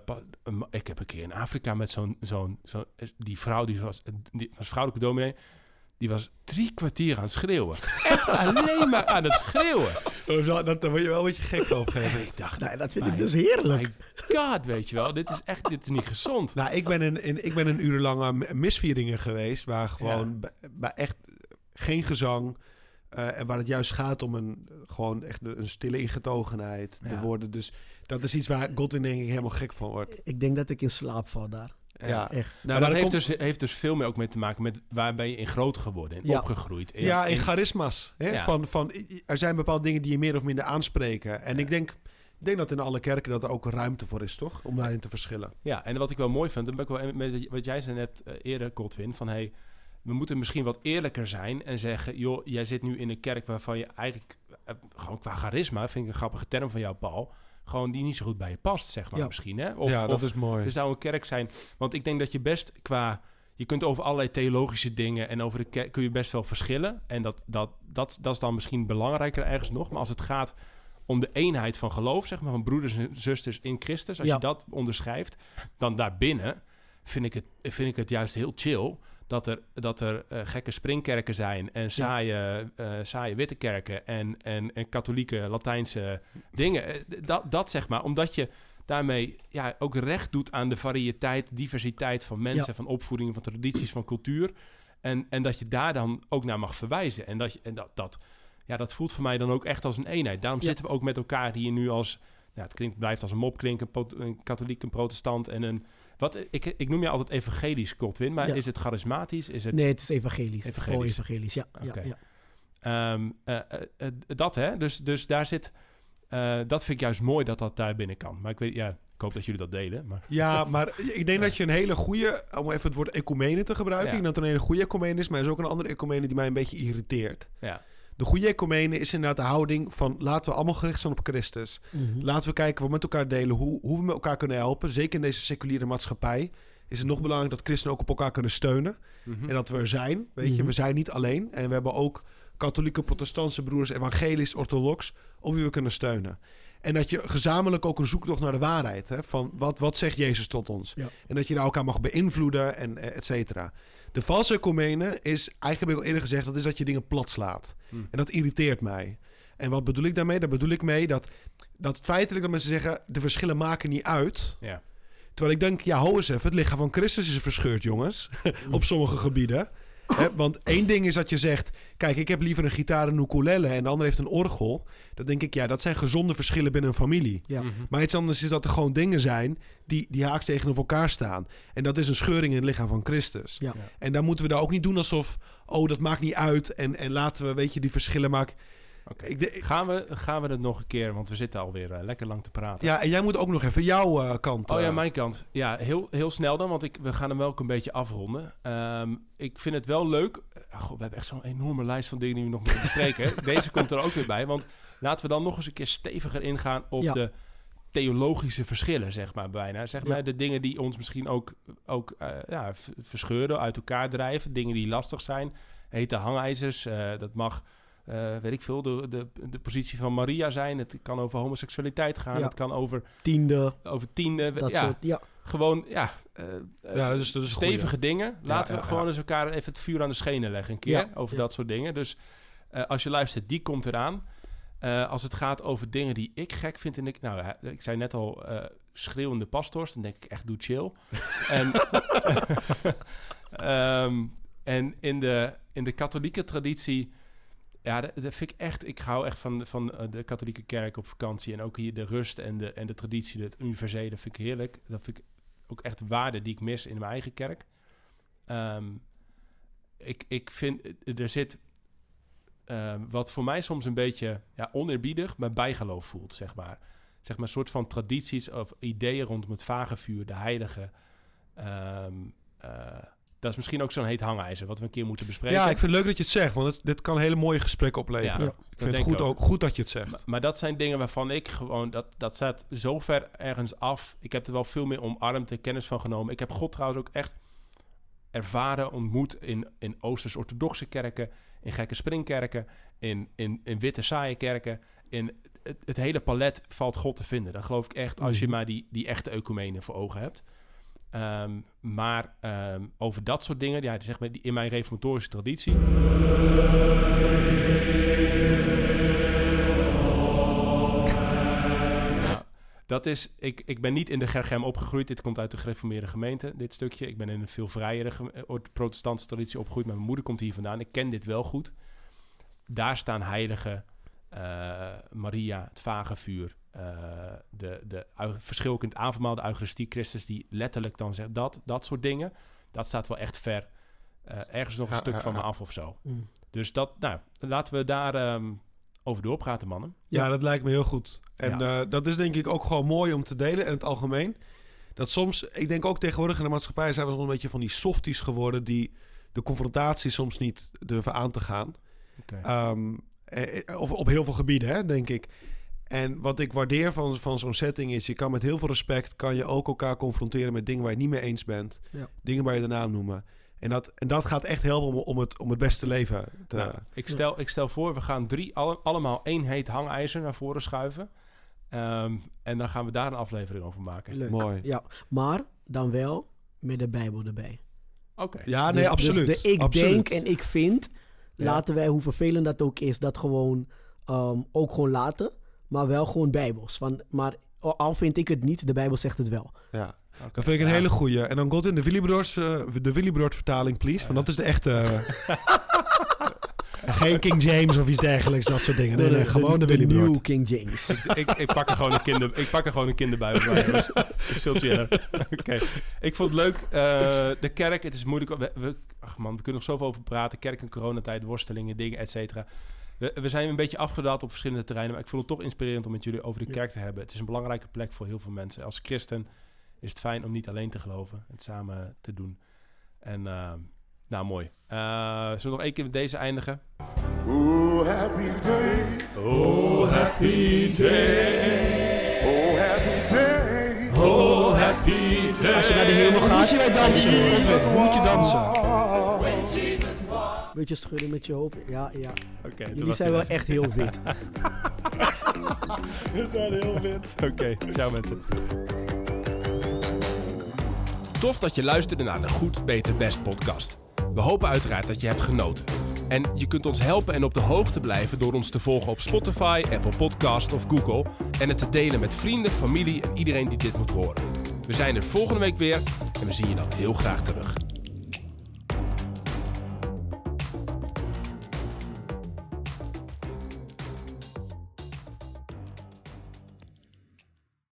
ik heb een keer in Afrika met zo'n zo'n zo, die vrouw die was, die was vrouwelijke dominee. Die was drie kwartier aan het schreeuwen. (laughs) Echt alleen maar aan het schreeuwen. (laughs) Oh, dat, daar word je wel een beetje gek op, gegeven. (laughs) Ik dacht, nou, dat vind My- ik dus heerlijk. my god, weet je wel. Dit is echt, dit is niet gezond. Nou, ik ben een, in, ik ben een urenlange misvieringen geweest, waar gewoon bij, bij echt geen gezang. Eh, en waar het juist gaat om een, gewoon echt een, stille ingetogenheid. De Ja. woorden. Dus dat is iets waar Godwin denk ik helemaal gek van wordt. Ik denk dat ik in slaap val daar. Ja, Echt. Nou, maar maar dat heeft, komt- dus, heeft dus veel meer ook mee te maken met waar ben je in groot geworden, in Ja. opgegroeid. In, ja, in in- charisma's. Hè? Ja. Van, van, er zijn bepaalde dingen die je meer of minder aanspreken. En ik denk, ik denk dat in alle kerken dat er ook ruimte voor is, toch? Om daarin te verschillen. ja, en wat ik wel mooi vind, dan ben ik wel met wat jij zei net eh, eerder, Godwin, van hey, we moeten misschien wat eerlijker zijn en zeggen, joh, jij zit nu in een kerk waarvan je eigenlijk, eh, gewoon qua charisma, vind ik een grappige term van jou, Paul, gewoon die niet zo goed bij je past, zeg maar Ja. misschien. Hè? Of, ja, dat of is mooi. er zou een kerk zijn, want ik denk dat je best qua, je kunt over allerlei theologische dingen en over de kerk kun je best wel verschillen. En dat, dat, dat, dat is dan misschien belangrijker ergens nog, maar als het gaat om de eenheid van geloof, zeg maar, van broeders en zusters in Christus, als Ja. je dat onderschrijft, dan daarbinnen vind ik het, vind ik het juist heel chill dat er, dat er eh, gekke springkerken zijn en saaie, eh, saaie witte kerken en, en, en katholieke Latijnse dingen. Eh, Dat, dat zeg maar, omdat je daarmee ja, ook recht doet aan de variëteit, diversiteit van mensen, Ja. van opvoedingen, van tradities, van cultuur. En, en dat je daar dan ook naar mag verwijzen. En, dat, je, en dat, dat, ja, dat voelt voor mij dan ook echt als een eenheid. Daarom Ja. zitten we ook met elkaar hier nu als... Ja, het klinkt, blijft als een mop klinken, een katholiek, een protestant en een... Wat, ik, ik noem je altijd evangelisch, Godwin, maar Ja. is het charismatisch? Is het, Nee, het is evangelisch. Evangelisch. Evangelisch, ja. ja, Oké. ja. Ehm, eh, eh, eh, dat, hè? Dus, dus daar zit... eh, dat vind ik juist mooi dat dat daar binnen kan. Maar ik weet, ja, ik hoop dat jullie dat delen. Maar Ja, maar ik denk dat je een hele goede, om even het woord ecumene te gebruiken, Ja. ik denk dat er een hele goede ecumene is, maar er is ook een andere ecumene die mij een beetje irriteert. ja, De goede ecumene is inderdaad de houding van laten we allemaal gericht zijn op Christus. Mhm. Laten we kijken, we met elkaar delen hoe, hoe we met elkaar kunnen helpen. Zeker in deze seculiere maatschappij is het nog belangrijk dat christenen ook op elkaar kunnen steunen. Mhm. En dat we er zijn, weet je. Mhm. We zijn niet alleen. En we hebben ook katholieke, protestantse broers, evangelisch, orthodox, op wie we kunnen steunen. En dat je gezamenlijk ook een zoektocht naar de waarheid. Hè, van wat, wat zegt Jezus tot ons? Ja. En dat je daar elkaar mag beïnvloeden en eh, et cetera. De valse ecumene is, eigenlijk heb ik al eerder gezegd, dat is dat je dingen plat slaat. Hm. En dat irriteert mij. En wat bedoel ik daarmee? Daar bedoel ik mee dat, dat feitelijk dat mensen zeggen... de verschillen maken niet uit. Ja. Terwijl ik denk, ja, ho eens even. Het lichaam van Christus is verscheurd, jongens. (laughs) Op sommige gebieden. Want één ding is dat je zegt... kijk, ik heb liever een gitaar en een ukulele... en de ander heeft een orgel. Dan denk ik, ja, dat zijn gezonde verschillen binnen een familie. Ja. Mhm. Maar iets anders is dat er gewoon dingen zijn... die, die haaks tegenover elkaar staan. En dat is een scheuring in het lichaam van Christus. Ja. Ja. En dan moeten we daar ook niet doen alsof... oh, dat maakt niet uit en, en laten we, weet je, die verschillen maken. Ik Gaan, we, gaan we het nog een keer, want we zitten alweer eh, lekker lang te praten. ja, en jij moet ook nog even jouw eh, kant... Oh ja, eh, mijn kant. Ja, heel, heel snel dan, want ik, we gaan hem wel ook een beetje afronden. Ehm, ik vind het wel leuk. Goh, we hebben echt zo'n enorme lijst van dingen die we nog moeten bespreken. (laughs) Deze komt er ook weer bij, want laten we dan nog eens een keer steviger ingaan op Ja. de theologische verschillen, zeg maar bijna. Zeg Ja. maar de dingen die ons misschien ook, ook ja, verscheuren, uit elkaar drijven. Dingen die lastig zijn. Hete hangijzers, dat mag... eh, weet ik veel, de, de, de positie van Maria zijn. Het kan over homoseksualiteit gaan. Ja. Het kan over, Tiende, over tiende. dat ja, soort... Ja, gewoon, ja, eh, Ja, dat is, dat is stevige goeie. dingen. Laten we gewoon eens elkaar even het vuur aan de schenen leggen een keer. Over dat soort dingen. Dus eh, als je luistert, die komt eraan. Als het gaat over dingen die ik gek vind. En ik, nou, ik zei net al, schreeuwende pastors. Dan denk ik echt, doe chill. (laughs) en, (laughs) Ehm, en in de, in de katholieke traditie... Ja, dat, vind ik echt... Ik hou echt van, van eh, de katholieke kerk op vakantie. En ook hier de rust en de, en de traditie, het universele, vind ik heerlijk. Dat vind ik ook echt waarde die ik mis in mijn eigen kerk. Ehm, ik, ik vind, eh, er zit ehm, wat voor mij soms een beetje ja, oneerbiedig, maar bijgeloof voelt, zeg maar. Zeg maar een soort van tradities of ideeën rondom het vagevuur, de heilige. Eh, dat is misschien ook zo'n heet hangijzer, wat we een keer moeten bespreken. Ja, ik vind het leuk dat je het zegt, want het, dit kan hele mooie gesprekken opleveren. Ja, ik vind het goed, ook. goed dat je het zegt. Maar, maar dat zijn dingen waarvan ik gewoon, dat, dat staat zo ver ergens af. Ik heb er wel veel meer omarmd en kennis van genomen. Ik heb God trouwens ook echt ervaren, ontmoet in, in Oosters-orthodoxe kerken, in gekke springkerken, in, in, in witte saaie kerken. In het, het hele palet valt God te vinden. Dat geloof ik echt, als je Mhm. maar die, die echte ecumene voor ogen hebt. Ehm, maar ehm, over dat soort dingen, ja, zeg maar, in mijn reformatorische traditie, dat is, ik, ik ben niet in de Gergem opgegroeid. Dit komt uit de gereformeerde gemeente, dit stukje. Ik ben in een veel vrijere eh, protestantse traditie opgegroeid. Maar mijn moeder komt hier vandaan. Ik ken dit wel goed. Daar staan heiligen, eh, Maria, het vagevuur, eh de, de eu- verschil in het de Eucharistie, Christus, die letterlijk dan zegt dat, dat soort dingen. Dat staat wel echt ver. eh, ergens nog een stuk van me af of zo. Mm. Dus dat, nou, laten we daar ehm, over doorpraten, mannen. Ja, Ja. dat lijkt me heel goed. En Ja. eh, dat is denk ik ook gewoon mooi om te delen in het algemeen. Dat soms, ik denk ook tegenwoordig in de maatschappij zijn we wel een beetje van die softies geworden die de confrontatie soms niet durven aan te gaan. Oké. Ehm, eh, eh, of op heel veel gebieden, hè, denk ik. En wat ik waardeer van, van zo'n setting is, je kan met heel veel respect, kan je ook elkaar confronteren met dingen waar je het niet mee eens bent. Ja. Dingen waar je de naam noemen. En dat, en dat gaat echt helpen om, om, het, om het beste leven te... Nou, ik, stel, ik stel voor, we gaan drie, alle, allemaal één heet hangijzer naar voren schuiven. Ehm, en dan gaan we daar een aflevering over maken. Leuk. Mooi. Ja, maar dan wel met de Bijbel erbij. Oké. Ja, nee, Dus- absoluut. Dus de ik absoluut. denk en ik vind, Ja. laten wij, hoe vervelend dat ook is, dat gewoon ehm, ook gewoon laten. Maar wel gewoon bijbels. Van, maar al vind ik het niet, de Bijbel zegt het wel. Ja, dat vind ik een Ja. hele goeie. En dan Godwin de Willybroers, eh, de Willybroers vertaling, please. Want dat is de echte... eh, (laughs) Geen King James of iets dergelijks, dat soort dingen. Nee, nee, gewoon de, Willybroers. New King James. ik, ik, pak er gewoon een kinder, ik pak er gewoon een kinderbijbel bij. Dat (laughs) is veel chiller. Oké. Ik vond het leuk. eh, de kerk, het is moeilijk. We, we- ach man, we kunnen nog zoveel over praten. Kerk en coronatijd, worstelingen, dingen, et cetera. We, we zijn een beetje afgedaald op verschillende terreinen. Maar ik vond het toch inspirerend om met jullie over de Ja. kerk te hebben. Het is een belangrijke plek voor heel veel mensen. Als christen is het fijn om niet alleen te geloven. Het samen te doen. En eh, nou, mooi. Eh, zullen we nog één keer met deze eindigen? Oh, happy day. Oh, happy day. Oh, happy day. Oh, happy day. Als je naar de hemel gaat, Moet je bij dansen? Moet je dansen? Beetje schudden met je hoofd. Ja, ja. Oké, Jullie was zijn wel echt heel wit. (laughs) We zijn heel wit. Oké, ciao mensen. Tof dat je luisterde naar de Goed, Beter, Best podcast. We hopen uiteraard dat je hebt genoten. En je kunt ons helpen en op de hoogte blijven door ons te volgen op Spotify, Apple Podcast of Google. En het te delen met vrienden, familie en iedereen die dit moet horen. We zijn er volgende week weer en we zien je dan heel graag terug.